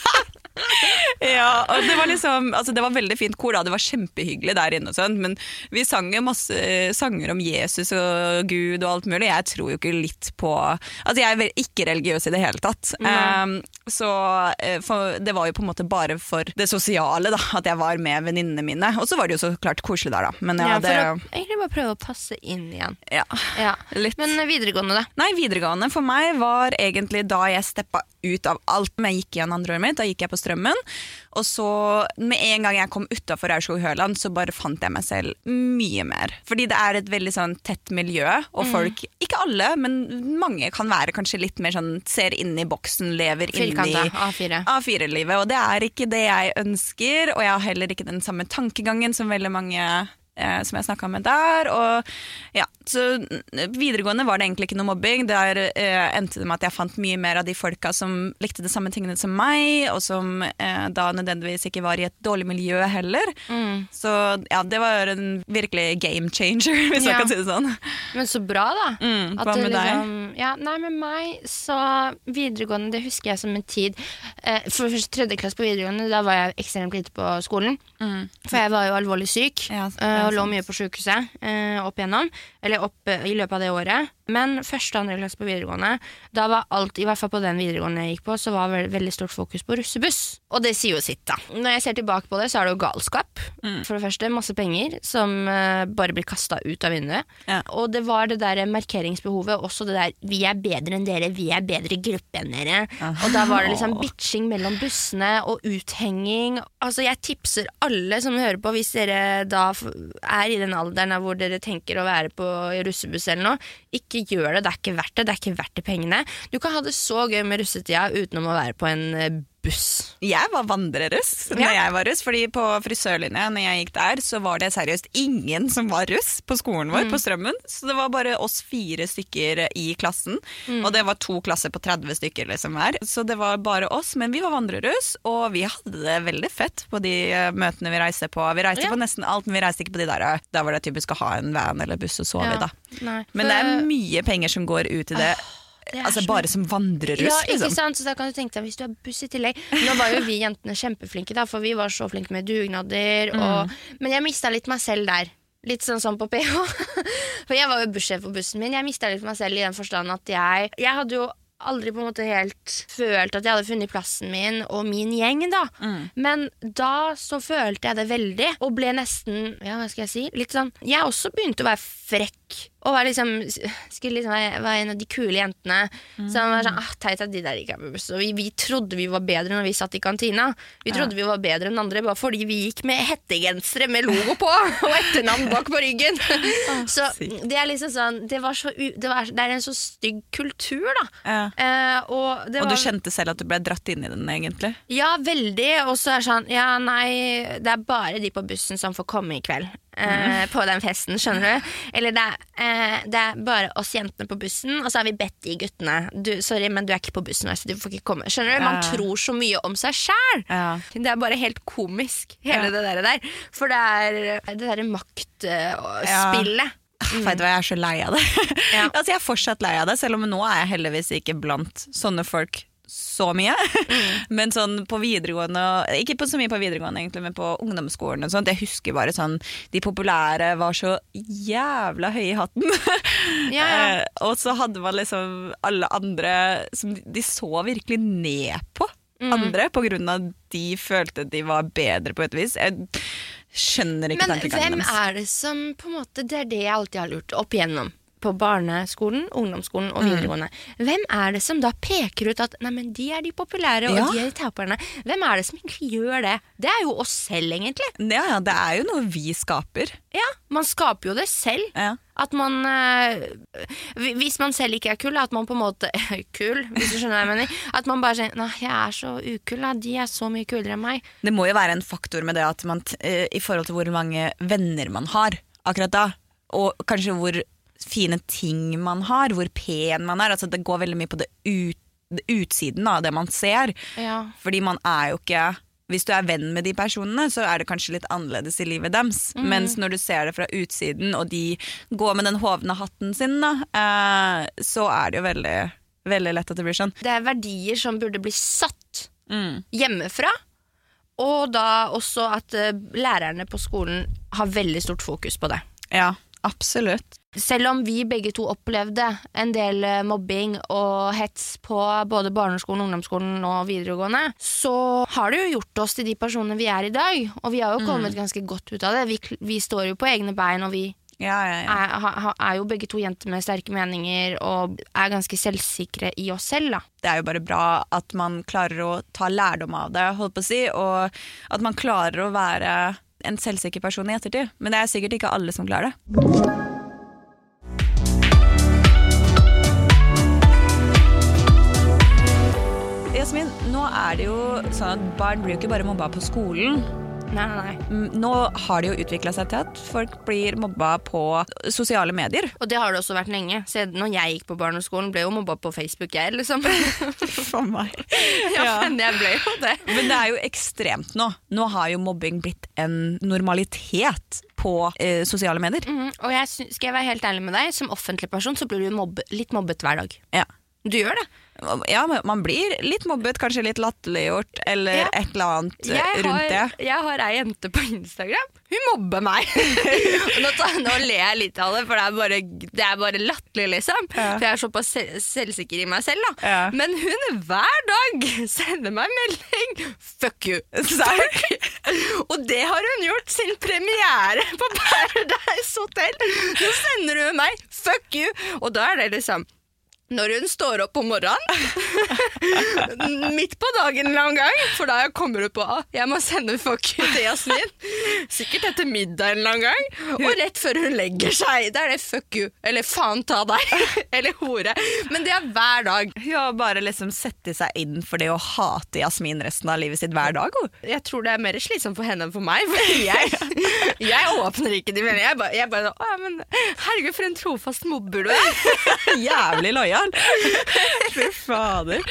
Ja, og det var liksom altså Det var veldig fint kor, da. det var kjempehyggelig der inne. og sånn, Men vi sang jo masse eh, sanger om Jesus og Gud og alt mulig. Jeg tror jo ikke litt på Altså Jeg er ikke religiøs i det hele tatt. Um, så eh, for, det var jo på en måte bare for det sosiale da at jeg var med venninnene mine. Og så var det jo så klart koselig der, da. Men ja, Ja, for det, å egentlig bare prøve å passe inn igjen. ja. Ja. Litt. Men videregående, da? Nei, videregående for meg var egentlig da jeg steppa ut av alt. Men jeg gikk igjen andre året mitt, da gikk jeg på Strømmen. Og så, med en gang jeg kom utafor Aurskog-Høland, så bare fant jeg meg selv mye mer. Fordi det er et veldig sånn tett miljø, og folk, ikke alle, men mange kan være kanskje litt mer sånn ser inn i boksen, lever inni i A4. A4-livet, og det er ikke det jeg ønsker, og jeg har heller ikke den samme tankegangen som veldig mange eh, som jeg snakka med der. Og ja, så mm, videregående var det egentlig ikke noe mobbing. Der eh, endte det med at jeg fant mye mer av de folka som likte de samme tingene som meg, og som eh, da nødvendigvis ikke var i et dårlig miljø heller. Mm. Så ja, det var en virkelig game changer, hvis Ja. jeg kan si det sånn. Men så bra, da. Mm, hva med deg? liksom, Ja, nei, med meg så Videregående, det husker jeg som en tid eh, For først tredje klasse på videregående, da var jeg ekstremt lite på skolen. For jeg var jo alvorlig syk Mm. Ja, eh, ja, lå mye på sykehuset eh, opp igjennom. Eller opp eh, i løpet av det året. Men første og andre klasse på videregående, da var alt, i hvert fall på den videregående jeg gikk på, så var det veldig stort fokus på russebuss. Og det sier jo sitt, da. Når jeg ser tilbake på det, så er det jo galskap. Mm. For det første, masse penger som uh, bare blir kasta ut av vinduet. Ja. Og det var det der markeringsbehovet, også det der 'vi er bedre enn dere, vi er bedre gruppe enn dere'. Og da var det liksom bitching mellom bussene og uthenging. Altså Jeg tipser alle som hører på, hvis dere da er i den alderen der hvor dere tenker å være på russebuss eller noe, ikke gjør det. Det er ikke verdt det. Det er ikke verdt de pengene. Du kan ha det så gøy med russetida utenom å være på en eh, buss. Jeg var vandreruss når Ja. jeg var russ, fordi på frisørlinja når jeg gikk der, så var det seriøst ingen som var russ på skolen vår på Strømmen. Så det var bare oss fire stykker i klassen, og det var to klasser på 30 stykker liksom her. Så det var bare oss, men vi var vandreruss, og vi hadde det veldig fett på de eh, møtene vi reiste på. Vi reiste Ja. på nesten alt, men vi reiste ikke på de der Da der var det typisk å ha en van eller buss og sove i, da. Nei, Men det er mye penger som går ut i det, er altså bare som vandreruss, Ja, ikke liksom. sant? Så da kan du tenke deg Hvis du har buss i tillegg Nå var jo vi jentene kjempeflinke, da for vi var så flinke med dugnader. Og, men jeg mista litt meg selv der. Litt sånn som på PH. For jeg var jo bussjef på bussen min. Jeg mista litt meg selv i den forstand at jeg Jeg hadde jo aldri på en måte helt følt at jeg hadde funnet plassen min og min gjeng, da. Men da så følte jeg det veldig, og ble nesten Ja, hva skal jeg si? Litt sånn Jeg også begynte å være frekk. Og var liksom, skulle liksom være, være en av de kule jentene. Som var sånn ah, Teit at de der ikke er. Og vi, vi trodde vi var bedre når vi satt i kantina. Vi trodde vi var bedre enn andre bare fordi vi gikk med hettegensere med logo på og etternavn bak på ryggen. så det er liksom sånn Det, var så, det, var, det er en så stygg kultur, da. Ja. Eh, og det Og du var, kjente selv at du ble dratt inn i den, egentlig? ja, veldig. Og så er det sånn Ja, nei, det er bare de på bussen som får komme i kveld. Eh, På den festen, skjønner du? Eller det er, eh, det er bare oss jentene på bussen, og så har vi bedt de guttene. Du, sorry, men du er ikke på bussen, så du får ikke komme. Skjønner du? Man tror så mye om seg sjæl. Det er bare helt komisk, hele det der, der. For det er det derre maktspillet. Vet du hva, jeg er så lei av det. Ja. altså, jeg er fortsatt lei av det, selv om nå er jeg heldigvis ikke blant sånne folk så mye. Men sånn på videregående, ikke på så mye på videregående egentlig, men på ungdomsskolen og sånt, jeg husker bare sånn, de populære var så jævla høye i hatten. Ja, ja. Eh, og så hadde man liksom alle andre som de, så virkelig ned på Mm. andre, på grunn av de følte de var bedre på et vis. Jeg skjønner ikke Men hvem er det som på en måte Det er det jeg alltid har lurt opp igjennom. På barneskolen, ungdomsskolen Mm. og videregående. Hvem er det som da peker ut at Nei, men de er de populære, og Ja. de er de taperne? Hvem er det som egentlig gjør det? Det er jo oss selv, egentlig. Ja, ja, det er jo noe vi skaper. Ja, Man skaper jo det selv. Ja. At man øh, Hvis man selv ikke er kul, at man på en måte Kul, hvis du skjønner hva jeg mener. At man bare sier Nei, jeg er så ukul, da. De er så mye kulere enn meg. Det må jo være en faktor med det at man, eh, i forhold til hvor mange venner man har akkurat da, og kanskje hvor fine ting man har, hvor pen man er. Altså, det går veldig mye på det, ut, det utsiden av det man ser. Ja. Fordi man er jo ikke hvis du er venn med de personene, så er det kanskje litt annerledes i livet deres. Mens når du ser det fra utsiden, og de går med den hovne hatten sin, da, eh, så er det jo veldig, veldig lett at det blir sånn. Det er verdier som burde bli satt Mm. hjemmefra. Og da også at eh, lærerne på skolen har veldig stort fokus på det. Ja, absolutt. Selv om vi begge to opplevde en del eh, mobbing og hets på både barneskolen, ungdomsskolen og videregående, så har det jo gjort oss til de personene vi er i dag. Og vi har jo kommet ganske godt ut av det. Vi, vi står jo på egne bein, og vi Ja, ja, ja. er, ha- er jo begge to jenter med sterke meninger og er ganske selvsikre i oss selv, da. det er jo bare bra at man klarer å ta lærdom av det, holdt på å si, og at man klarer å være en selvsikker person i ettertid. Men det er sikkert ikke alle som klarer det. Er det jo sånn at barn blir jo ikke bare mobba på skolen. Nei, nei, nei. Mm, Nå har det jo utvikla seg til at folk blir mobba på sosiale medier. Og det har det også vært lenge. Se, når jeg gikk på barneskolen, ble jo mobba på Facebook, jeg, liksom. For meg. ja, men jeg ble jo det. Men det er jo ekstremt nå. Nå har jo mobbing blitt en normalitet på eh, sosiale medier. Mhm, Og jeg skal jeg være helt ærlig med deg, som offentlig person så blir du mobbe, litt mobbet hver dag. Ja. Du gjør det. Ja, man blir litt mobbet, kanskje litt latterliggjort, eller Ja. et eller annet Jeg rundt har, det. jeg har ei jente på Instagram. Hun mobber meg! Nå, nå ler jeg litt av det, for det er bare, det er bare latterlig, liksom. Ja. For jeg er såpass selv, selvsikker i meg selv, da. Ja. Men hun hver dag sender meg melding 'fuck you'. Serr? Og det har hun gjort sin premiere på Paradise Hotel. Nå sender hun meg 'fuck you', og da er det liksom når hun står opp om morgenen, midt på dagen en eller annen gang, for da kommer hun på at jeg må sende you til Jasmin, sikkert etter middag en eller annen gang, og rett før hun legger seg, da er det fuck you, eller faen ta deg, eller hore. Men det er hver dag. Hun har bare liksom sette seg inn for det å hate Jasmin resten av livet sitt hver dag. Jeg tror det er mer slitsomt for henne enn for meg, for jeg, jeg åpner ikke de meldingene. Jeg bare, jeg bare å, men, herregud, for en trofast mobber du er. Jævlig lojal! Fy fader.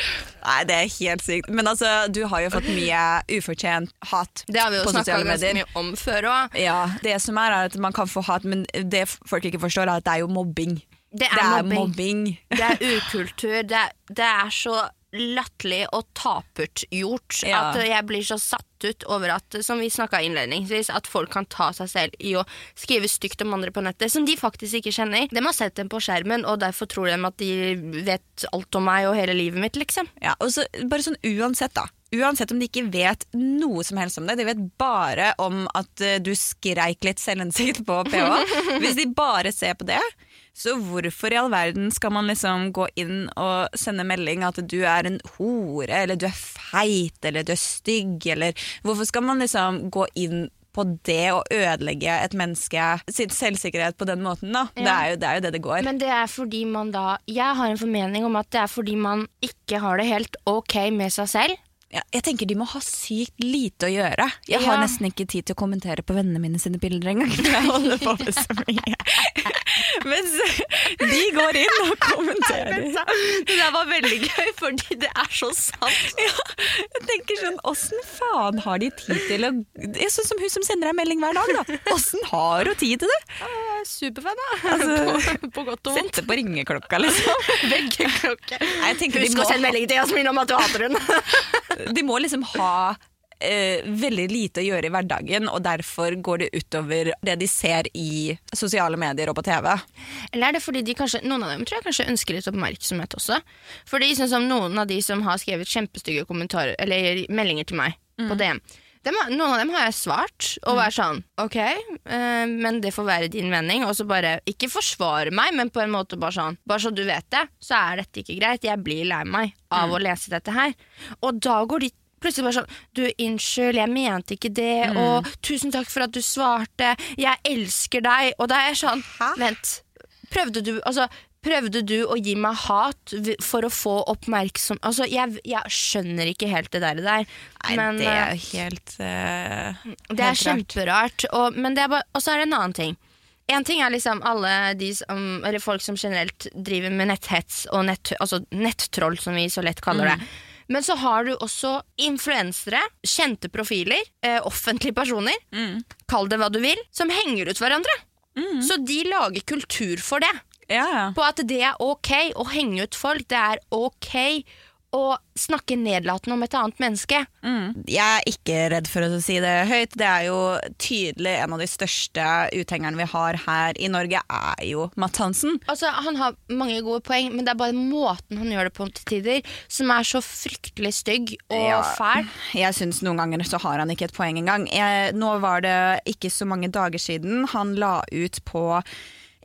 Nei, det er helt sykt. Men altså, du har jo fått mye ufortjent hat Det har vi jo på snakka ganske mye om før òg. Ja, det som er, er at man kan få hat, men det folk ikke forstår, er at det er jo mobbing. Det er, Det er mobbing. mobbing. Det er ukultur. Det er, det er så latterlig og tapert gjort Ja. at jeg blir så satt ut over at, som vi innledningsvis, at folk kan ta seg selv i å skrive stygt om andre på nettet, som de faktisk ikke kjenner. De har sett dem på skjermen, og derfor tror de at de vet alt om meg og hele livet mitt, liksom. Ja, og så bare sånn uansett da Uansett om de ikke vet noe som helst om det De vet bare om at eh, du skreik litt selvinnsikt på PH Hvis de bare ser på det Så hvorfor i all verden skal man liksom gå inn og sende melding At du er en hore Eller du er feit Eller du er stygg Eller hvorfor skal man liksom gå inn på det å ødelegge et menneske sin selvsikkerhet på den måten da det, er jo, det er jo det det går Men det er fordi man da Jeg har en formening om at det er fordi man ikke har det helt ok med seg selv. Ja, jeg tenker de må ha sykt lite å gjøre. Jeg har Ja. nesten ikke tid til å kommentere på vennene mine sine bilder engang. Jeg holder på med så mye. Mens de går inn og kommenterer. Det der var veldig gøy, fordi det er så sant. Jeg tenker sånn, Åssen faen har de tid til å er Sånn som hun som sender deg melding hver dag, da. Åssen har hun tid til det? Jeg er Superfan, da. Altså, på, på godt og vondt. Sette på ringeklokka, liksom. Jeg de Husk å sende melding til Jasmin om at du hater henne. De må liksom ha eh, veldig lite å gjøre i hverdagen, og derfor går det utover det de ser i sosiale medier og på TV. Eller er det fordi de kanskje, noen av dem tror jeg kanskje ønsker litt oppmerksomhet også? Fordi sånn som noen av de som har skrevet kjempestygge kommentarer Eller meldinger til meg på DM. Dem, noen av dem har jeg svart og vært sånn Ok, eh, men det får være din mening. Og så bare ikke forsvare meg, men på en måte bare sånn Bare så du vet det, så er dette ikke greit. Jeg blir lei meg av å lese dette her. Og da går de plutselig bare sånn Du, unnskyld, jeg mente ikke det. Og tusen takk for at du svarte. Jeg elsker deg. Og da er jeg sånn Hæ? Vent. Prøvde du, altså, prøvde du å gi meg hat for å få oppmerksom... Altså, jeg, jeg skjønner ikke helt det der. der. Nei, men, det er jo helt uh, det er kjemperart. Og, men det er bare, og så er det en annen ting. En ting er liksom alle de som, eller folk som generelt driver med netthets og nett, altså nettroll, som vi så lett kaller det. Men så har du også influensere, kjente profiler, eh, offentlige personer, kall det hva du vil, som henger ut hverandre. Så de lager kultur for det. Ja, ja. På at det er ok å henge ut folk. Det er ok å snakke nedlatende om et annet menneske. Jeg er ikke redd for å si det høyt. Det er jo tydelig en av de største uthengerne vi har her i Norge, er jo Matt Hansen. Altså, Han har mange gode poeng, men det er bare måten han gjør det på til tider, som er så fryktelig stygg og Ja. fæl. Jeg syns noen ganger så har han ikke et poeng engang. Jeg, nå var det ikke så mange dager siden han la ut på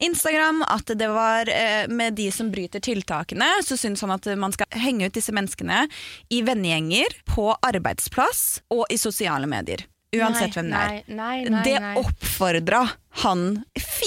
Instagram at det var eh, med de som bryter tiltakene, så syns han at man skal henge ut disse menneskene i vennegjenger, på arbeidsplass og i sosiale medier. Uansett hvem det er. Nei, nei, nei, det nei. oppfordra han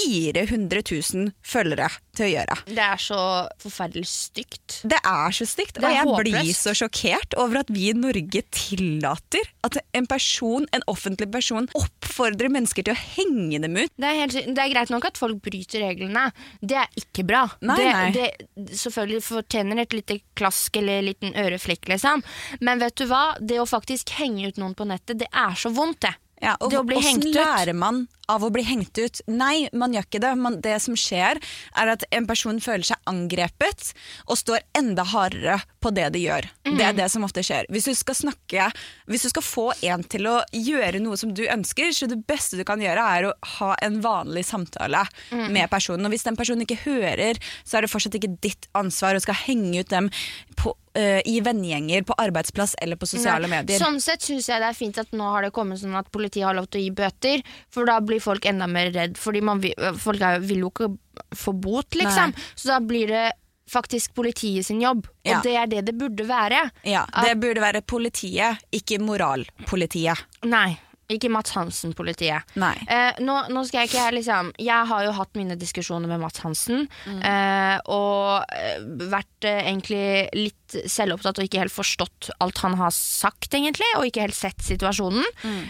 400 000 følgere til å gjøre. Det er så forferdelig stygt. Det er så stygt, og jeg håpløst. blir så sjokkert over at vi i Norge tillater at en person, en offentlig person oppfordrer mennesker til å henge dem ut. Det er, helt, det er greit nok at folk bryter reglene. Det er ikke bra. Nei, det, nei. Det selvfølgelig fortjener et lite klask eller liten øreflikk, liksom. Men vet du hva? Det å faktisk henge ut noen på nettet, det er så vondt, det. Ja, og Det å bli hvordan hengt ut. lærer man av å bli hengt ut? Nei, man gjør ikke det. Man, det som skjer, er at en person føler seg angrepet og står enda hardere på det de gjør. Mm. Det er det som ofte skjer. Hvis du skal snakke, hvis du skal få en til å gjøre noe som du ønsker, så det beste du kan gjøre, er å ha en vanlig samtale mm. med personen. Og hvis den personen ikke hører, så er det fortsatt ikke ditt ansvar å skal henge ut dem på, øh, i vennegjenger, på arbeidsplass eller på sosiale Nei. medier. Sånn sett syns jeg det er fint at nå har det kommet sånn at politiet har lov til å gi bøter, for da blir folk enda mer redd. Fordi man vil, folk er, vil jo ikke få bot, liksom. Nei. Så da blir det faktisk politiet sin jobb, og Ja. det er det det burde være. Ja, Det burde være politiet, ikke moralpolitiet. Nei, ikke Mats Hansen-politiet. Eh, nå, nå skal jeg ikke liksom Jeg har jo hatt mine diskusjoner med Mats Hansen. Eh, og eh, vært eh, egentlig litt selvopptatt og ikke helt forstått alt han har sagt, egentlig. Og ikke helt sett situasjonen.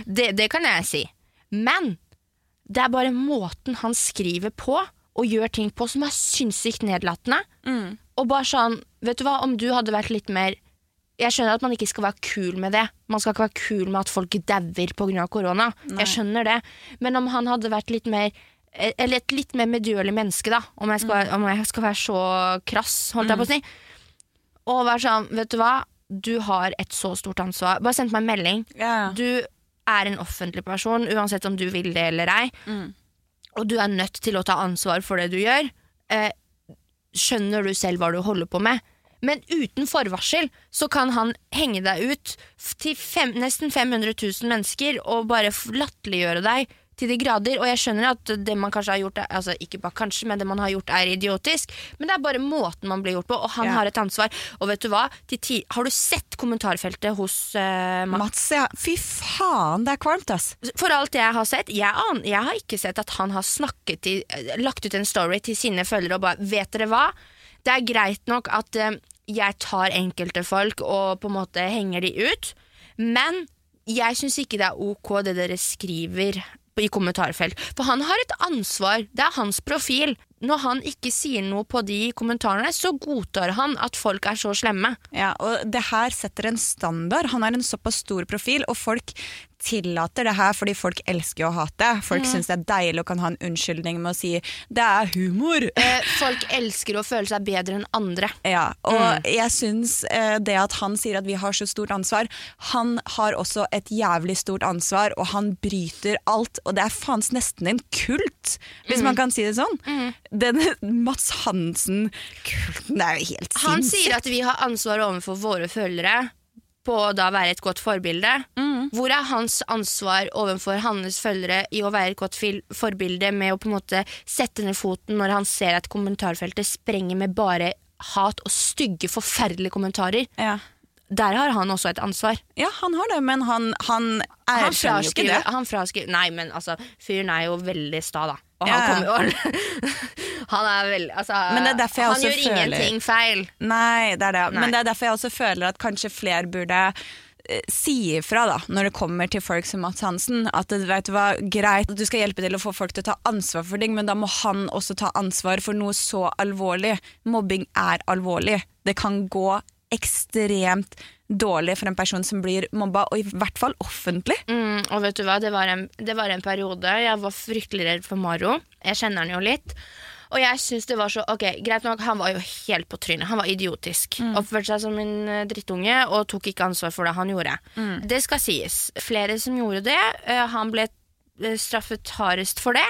Det, det kan jeg si. Men det er bare måten han skriver på og gjør ting på som er sinnssykt nedlatende. Og bare sånn, vet du hva, om du hadde vært litt mer jeg skjønner at man ikke skal være kul med det. Man skal ikke være kul med at folk dauer pga. korona. Jeg skjønner det. Men om han hadde vært litt mer Eller et litt mer medgjørlig menneske, da, om jeg skal, være- om jeg skal være så krass, holdt jeg på å si. Og være sånn, vet du hva, du har et så stort ansvar. Bare send meg en melding. Yeah. Du er en offentlig person, uansett om du vil det eller ei. Og du er nødt til å ta ansvar for det du gjør. Eh, skjønner du selv hva du holder på med? Men uten forvarsel så kan han henge deg ut til fem, nesten 500 000 mennesker og bare latterliggjøre deg til de grader. Og jeg skjønner at det man kanskje har gjort, er, altså ikke bare kanskje, men det man har gjort er idiotisk, men det er bare måten man blir gjort på, og han Ja. har et ansvar. Og vet du hva? Har du sett kommentarfeltet hos uh, Mats? Mats, ja. Fy faen, det er kvalmt, ass. For alt jeg har sett, jeg, an, jeg har ikke sett at han har snakket eh, lagt ut en story til sine følgere og bare Vet dere hva? Det er greit nok at eh, jeg tar enkelte folk og på en måte henger de ut, men jeg syns ikke det er ok det dere skriver i kommentarfelt. For han har et ansvar. Det er hans profil. Når han ikke sier noe på de kommentarene, så godtar han at folk er så slemme. Ja, og det her setter en standard. Han er en såpass stor profil, og folk tillater det her fordi folk elsker å hate. Folk syns det er deilig og kan ha en unnskyldning med å si 'det er humor'. Eh, folk elsker å føle seg bedre enn andre. Ja, og jeg syns eh, det at han sier at vi har så stort ansvar Han har også et jævlig stort ansvar, og han bryter alt. Og det er faens nesten en kult, hvis man kan si det sånn. Den Mats Hansen-kulten er jo helt Han sier at vi har ansvar overfor våre følgere på å da være et godt forbilde. Hvor er hans ansvar overfor hans følgere i å være et godt forbilde med å på en måte sette ned foten når han ser at kommentarfeltet sprenger med bare hat og stygge, forferdelige kommentarer? Ja. Der har han også et ansvar. ja, han har det, men han, han Han erkjenner jo ikke det. han fraskriver Nei, men altså, fyren er jo veldig sta, da. Og han kommer jo Han er vel altså, Han gjør føler- ingenting feil. Nei, det er det. Nei. Men det er derfor jeg også føler at kanskje flere burde eh, si ifra da, når det kommer til folk som Mats Hansen. At det vet du hva, greit at du skal hjelpe til å få folk til å ta ansvar for ting, men da må han også ta ansvar for noe så alvorlig. Mobbing er alvorlig. Det kan gå ekstremt dårlig for en person som blir mobba, og i hvert fall offentlig. Mm, og vet du hva, det var, en, det var en periode jeg var fryktelig redd for Maro. Jeg kjenner han jo litt. Og jeg synes det var så Ok, greit nok, han var jo helt på trynet. Han var idiotisk. Oppførte seg som en eh, drittunge og tok ikke ansvar for det han gjorde. Det skal sies. Flere som gjorde det. eh, han ble straffet hardest for det.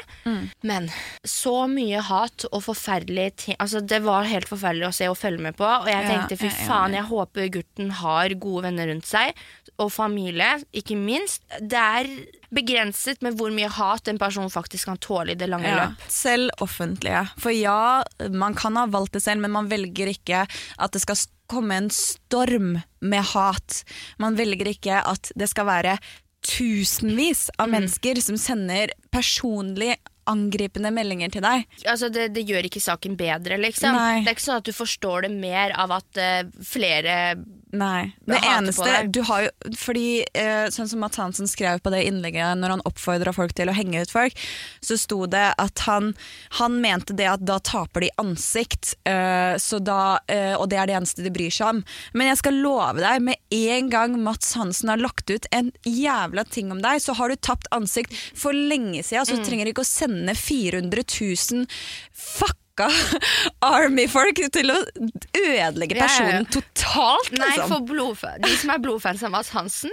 Men så mye hat og forferdelige ting Altså, det var helt forferdelig å se og følge med på. Og jeg Ja, tenkte fy faen, jeg håper gutten har gode venner rundt seg. Og familie, ikke minst. Det er begrenset med hvor mye hat en person faktisk kan tåle i det lange Ja, løp. selv offentlige. For ja, man kan ha valgt det selv, men man velger ikke at det skal komme en storm med hat. Man velger ikke at det skal være tusenvis av mennesker som sender personlig angripende meldinger til deg. Altså, det, det gjør ikke saken bedre, liksom. Nei. Det er ikke sånn at du forstår det mer av at uh, flere Nei. Det eneste du har jo Fordi uh, sånn som Mats Hansen skrev på det innlegget når han oppfordra folk til å henge ut folk, så sto det at han, han mente det at da taper de ansikt, uh, så da, og det er det eneste de bryr seg om. Men jeg skal love deg, med en gang Mats Hansen har lagt ut en jævla ting om deg, så har du tapt ansikt for lenge siden, så du trenger ikke å sende 400 000 fucka Army-folk til å ødelegge personen ja, ja. totalt. Nei, liksom. for blodfa- de som er blodfans av Mads Hansen,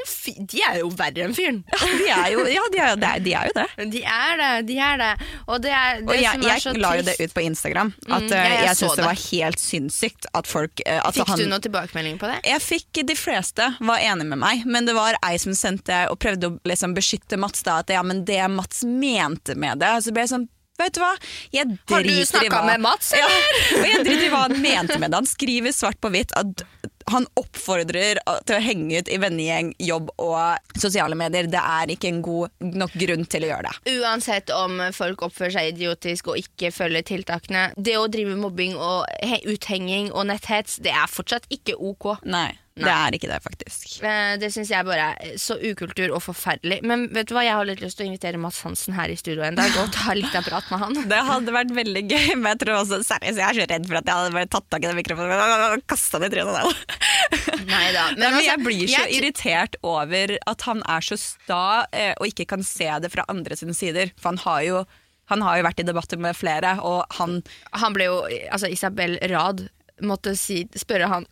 de er jo verre enn fyren. De er jo, ja, de er, de, det, de er jo det. De er det, de er det. Og det er det Og jeg, er jeg la jo det ut på Instagram. At Mm, eh, ja, jeg jeg syns det var helt sinnssykt at folk eh, altså Fikk han, du noen tilbakemelding på det? Jeg fikk de fleste var enig med meg, men det var ei som sendte og prøvde å liksom beskytte Mats. da At ja, men det Mats mente med det. Så ble jeg sånn Vet du hva? Jeg Har du snakka med Mats, Ja, og jeg driter i hva han mente med det. Han skriver svart på hvitt at han oppfordrer til å henge ut i vennegjeng, jobb og sosiale medier. Det er ikke en god nok grunn til å gjøre det. Uansett om folk oppfører seg idiotisk og ikke følger tiltakene. Det å drive mobbing og uthenging og netthets, det er fortsatt ikke ok. Nei, det er ikke det, faktisk. Eh, Det syns jeg bare er så ukultur og forferdelig. Men vet du hva, jeg har litt lyst til å invitere Mads Hansen her i studio en dag og ta litt av prat med han. Det hadde vært veldig gøy, men jeg tror også seriøst, jeg er så redd for at jeg hadde bare tatt tak i den mikrofonen og kasta den i trynet. der. Nei da. Men, men altså, jeg blir så jeg- irritert over at han er så sta eh, og ikke kan se det fra andre sine sider. For han har jo, han har jo vært i debatter med flere, og han Han ble jo, altså Isabel Rad måtte si, spørre han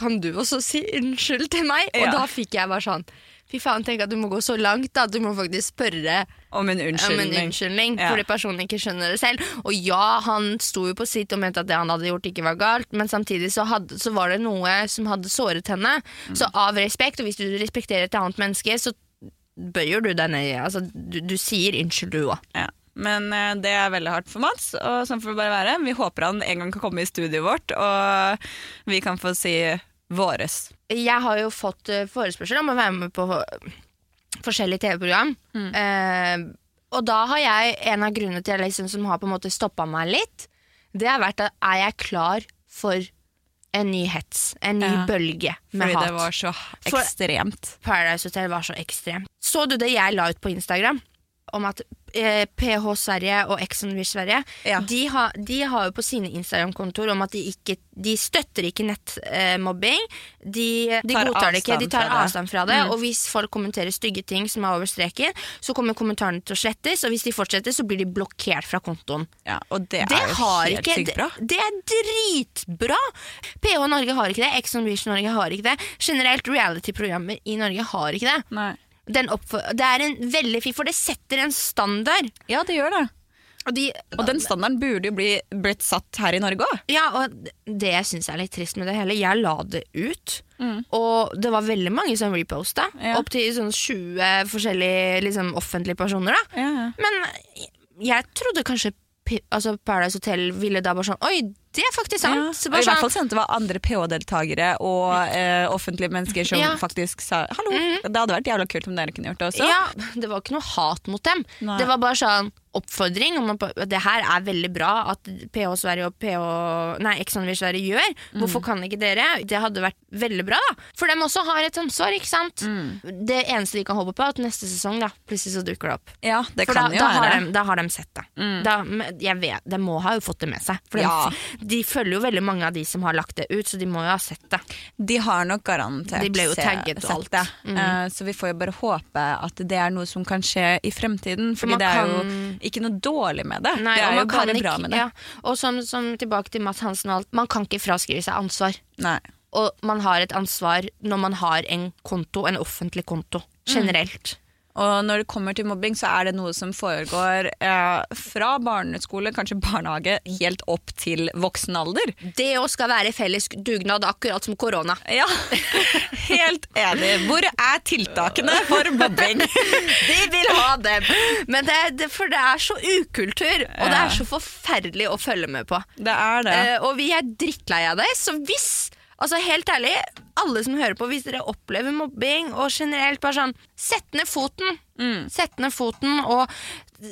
Kan du også si unnskyld til meg? Og Ja. da fikk jeg bare sånn Fy faen, tenk at du må gå så langt at du må faktisk spørre om en om en unnskyldning. unnskyldning, Ja. fordi personen ikke skjønner det selv. Og ja, han sto jo på sitt og mente at det han hadde gjort ikke var galt, men samtidig så, hadde, så var det noe som hadde såret henne. Mm. Så av respekt, og hvis du respekterer et annet menneske, så bøyer du deg ned. Altså, du, du sier unnskyld, du òg. Ja. Men eh, det er veldig hardt for Mats, og sånn får det bare være. Vi håper han en gang kan komme i studioet vårt, og vi kan få si våres. Jeg har jo fått eh, forespørsel om å være med på forskjellige TV-program. Mm. Eh, og da har jeg en av grunnene til liksom, som har på en måte stoppa meg litt, det har vært at er jeg klar for en ny hets, en ny Ja. bølge med Fordi hat. det var så For- ekstremt. Paradise Hotel var så ekstremt. Så du det jeg la ut på Instagram? Om at eh, PH Sverige og Exxon on Beach Sverige Ja. de, har, de har jo på sine Instagram-kontoer om at de ikke De støtter ikke nettmobbing. de de godtar det ikke, de tar fra avstand fra det. Og hvis folk kommenterer stygge ting som er over streken, så kommer kommentarene til å slettes. Og hvis de fortsetter, så blir de blokkert fra kontoen. Ja, og det, Det er jo helt ikke sykt bra. Det, det er dritbra! PH Norge har ikke det. Exxon on Beach Norge har ikke det. Generelt reality-programmer i Norge har ikke det. Nei. Den det er en veldig fin, for det setter en standard. Ja, det gjør det. Og, de, Og den standarden burde jo bli, blitt satt her i Norge òg. ja, og det jeg syns er litt trist med det hele, jeg la det ut, og det var veldig mange som reposta. Ja. Opp til sånn 20 forskjellige liksom, offentlige personer. da Men jeg trodde kanskje altså Paradise Hotel ville da bare sånn Oi, det er faktisk sant! Ja. Og I hvert sånn, fall sendte det var andre PH-deltakere og eh, offentlige mennesker som Ja. faktisk sa hallo. Det hadde vært jævla kult om dere kunne gjort det også. Ja, det var ikke noe hat mot dem. Nei. Det var bare sånn oppfordring om at det her er veldig bra at PH Sverige og PH Nei, Exonvir Sverige gjør. Mm. Hvorfor kan ikke dere? Det hadde vært veldig bra, da. For dem også har et ansvar, ikke sant? Mm. Det eneste de kan håpe på, er at neste sesong da plutselig så dukker det opp. Ja, det For kan da, jo da, være. Mm. har de, da har de sett det. Da, jeg vet, De må ha jo fått det med seg. For Ja. de, de følger jo veldig mange av de som har lagt det ut, så de må jo ha sett det. De har nok garantert De ble jo tagget og alt. det. Mm. Uh, så vi får jo bare håpe at det er noe som kan skje i fremtiden. Fordi det er kan- jo ikke noe dårlig med det. Nei, det er jo bare ikke- bra med det. Ja, og som, som tilbake til Mads Hansen og alt, man kan ikke fraskrive seg ansvar. Nei. Og man har et ansvar når man har en konto, en offentlig konto, generelt. Og når det kommer til mobbing, så er det noe som foregår eh, fra barneskole, kanskje barnehage, helt opp til voksen alder. Det òg skal være felles dugnad, akkurat som korona. Ja, helt enig. Hvor er tiltakene for mobbing? De vil ha dem! Men det, det, for det er så ukultur, og det er så forferdelig å følge med på. Det er det. Eh, og vi er drittlei av det, så hvis Altså Helt ærlig, alle som hører på, hvis dere opplever mobbing og generelt bare sånn Sett ned foten! Sett ned foten og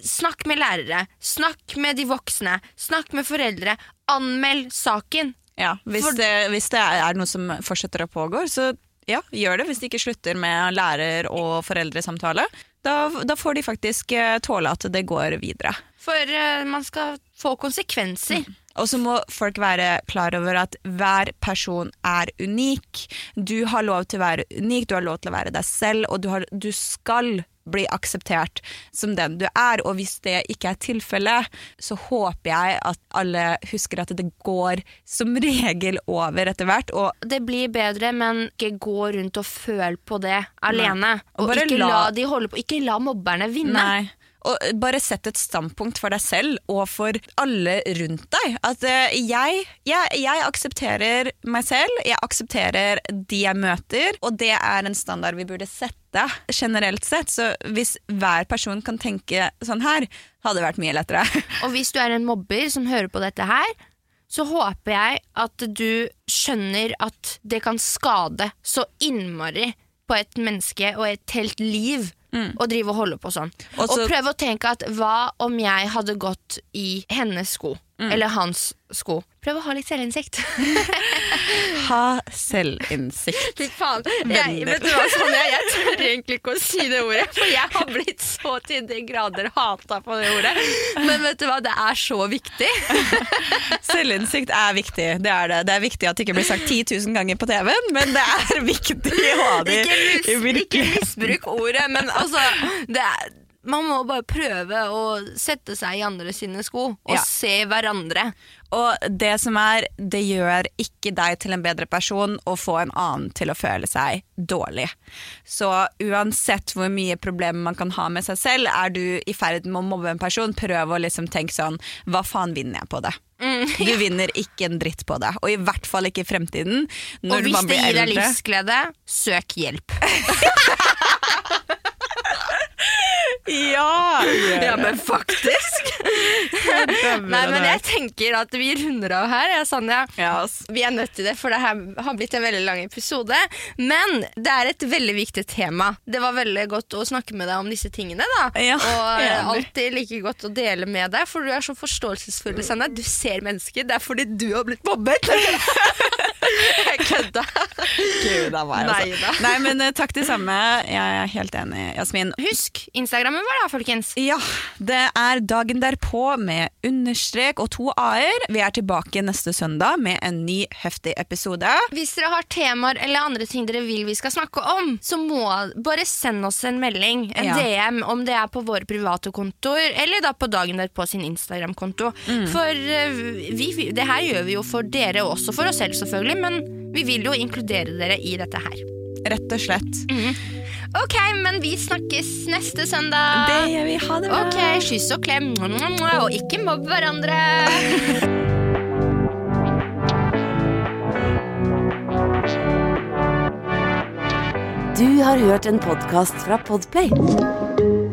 snakk med lærere. Snakk med de voksne. Snakk med foreldre. Anmeld saken. Ja, hvis, For- det, hvis det er noe som fortsetter å pågå, så ja, gjør det. Hvis det ikke slutter med lærer- og foreldresamtale, da, da får de faktisk eh, tåle at det går videre. For uh, man skal få konsekvenser. Og så må folk være klar over at hver person er unik. Du har lov til å være unik, du har lov til å være deg selv, og du, har, du skal bli akseptert som den du er. Og hvis det ikke er tilfellet, så håper jeg at alle husker at det går som regel over etter hvert. Og Det blir bedre, men ikke gå rundt og føl på det alene. Og Og ikke la, la- de holde på. Ikke la mobberne vinne. Nei. Og bare sett et standpunkt for deg selv og for alle rundt deg. At eh, jeg, jeg, jeg aksepterer meg selv, jeg aksepterer de jeg møter, og det er en standard vi burde sette generelt sett. Så hvis hver person kan tenke sånn her, hadde det vært mye lettere. Og hvis du er en mobber som hører på dette her, så håper jeg at du skjønner at det kan skade så innmari på et menneske og et helt liv å drive og holde på sånn. Og Og, så- prøv å tenke at hva om jeg hadde gått i hennes sko, eller hans sko? Prøv å ha litt selvinnsikt. Ha selvinnsikt. Fy faen. Jeg, vet du hva, Sonja, jeg tør egentlig ikke å si det ordet, for jeg har blitt så til de grader hata på det ordet. Men vet du hva, det er så viktig. Selvinnsikt er viktig. Det er det. Det er viktig at det ikke blir sagt 10 000 ganger på TV-en, men det er viktig å ha det i virkeligheten. ikke misbruk ordet, men altså det er, Man må bare prøve å sette seg i andre sine sko og Ja. se hverandre. Og det som er, det gjør ikke deg til en bedre person å få en annen til å føle seg dårlig. Så uansett hvor mye problemer man kan ha med seg selv, er du i ferd med å mobbe en person, prøv å liksom tenke sånn Hva faen vinner jeg på det? Mm, Du vinner ikke en dritt på det, og i hvert fall ikke i fremtiden. Når og hvis man det gir deg livsglede, søk hjelp. Ja! Ja, men faktisk! Nei, men jeg tenker at vi runder av her, jeg, Sanja. Yes. Vi er nødt til det, for det her har blitt en veldig lang episode. Men det er et veldig viktig tema. Det var veldig godt å snakke med deg om disse tingene. da Ja, Og eh, enig. alltid like godt å dele med deg, for du er så forståelsesfull. Sanja. Du ser mennesker. Det er fordi du har blitt mobbet. Jeg kødda. Gud a meg, altså. Nei, men uh, takk det samme. Jeg er helt enig, Jasmin. Husk Instagrammen vår, da, folkens. Ja, det er dagen derpå med understrek og to a-er. Vi er tilbake neste søndag med en ny heftig episode. Hvis dere har temaer eller andre ting dere vil vi skal snakke om, så må bare send oss en melding, en Ja. DM, om det er på våre private kontoer, eller da på dagen derpå sin Instagram-konto. Mm. For uh, vi, det her gjør vi jo for dere også, for oss selv selvfølgelig, men vi vil jo inkludere dere i dette her. Rett og slett. Ok, men vi snakkes neste søndag. Det gjør vi. Ha det bra. Ok, kyss og klem, og ikke mobb hverandre. Du har hørt en podkast fra Podplay.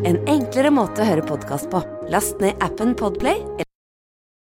En enklere måte å høre podkast på. Last ned appen Podplay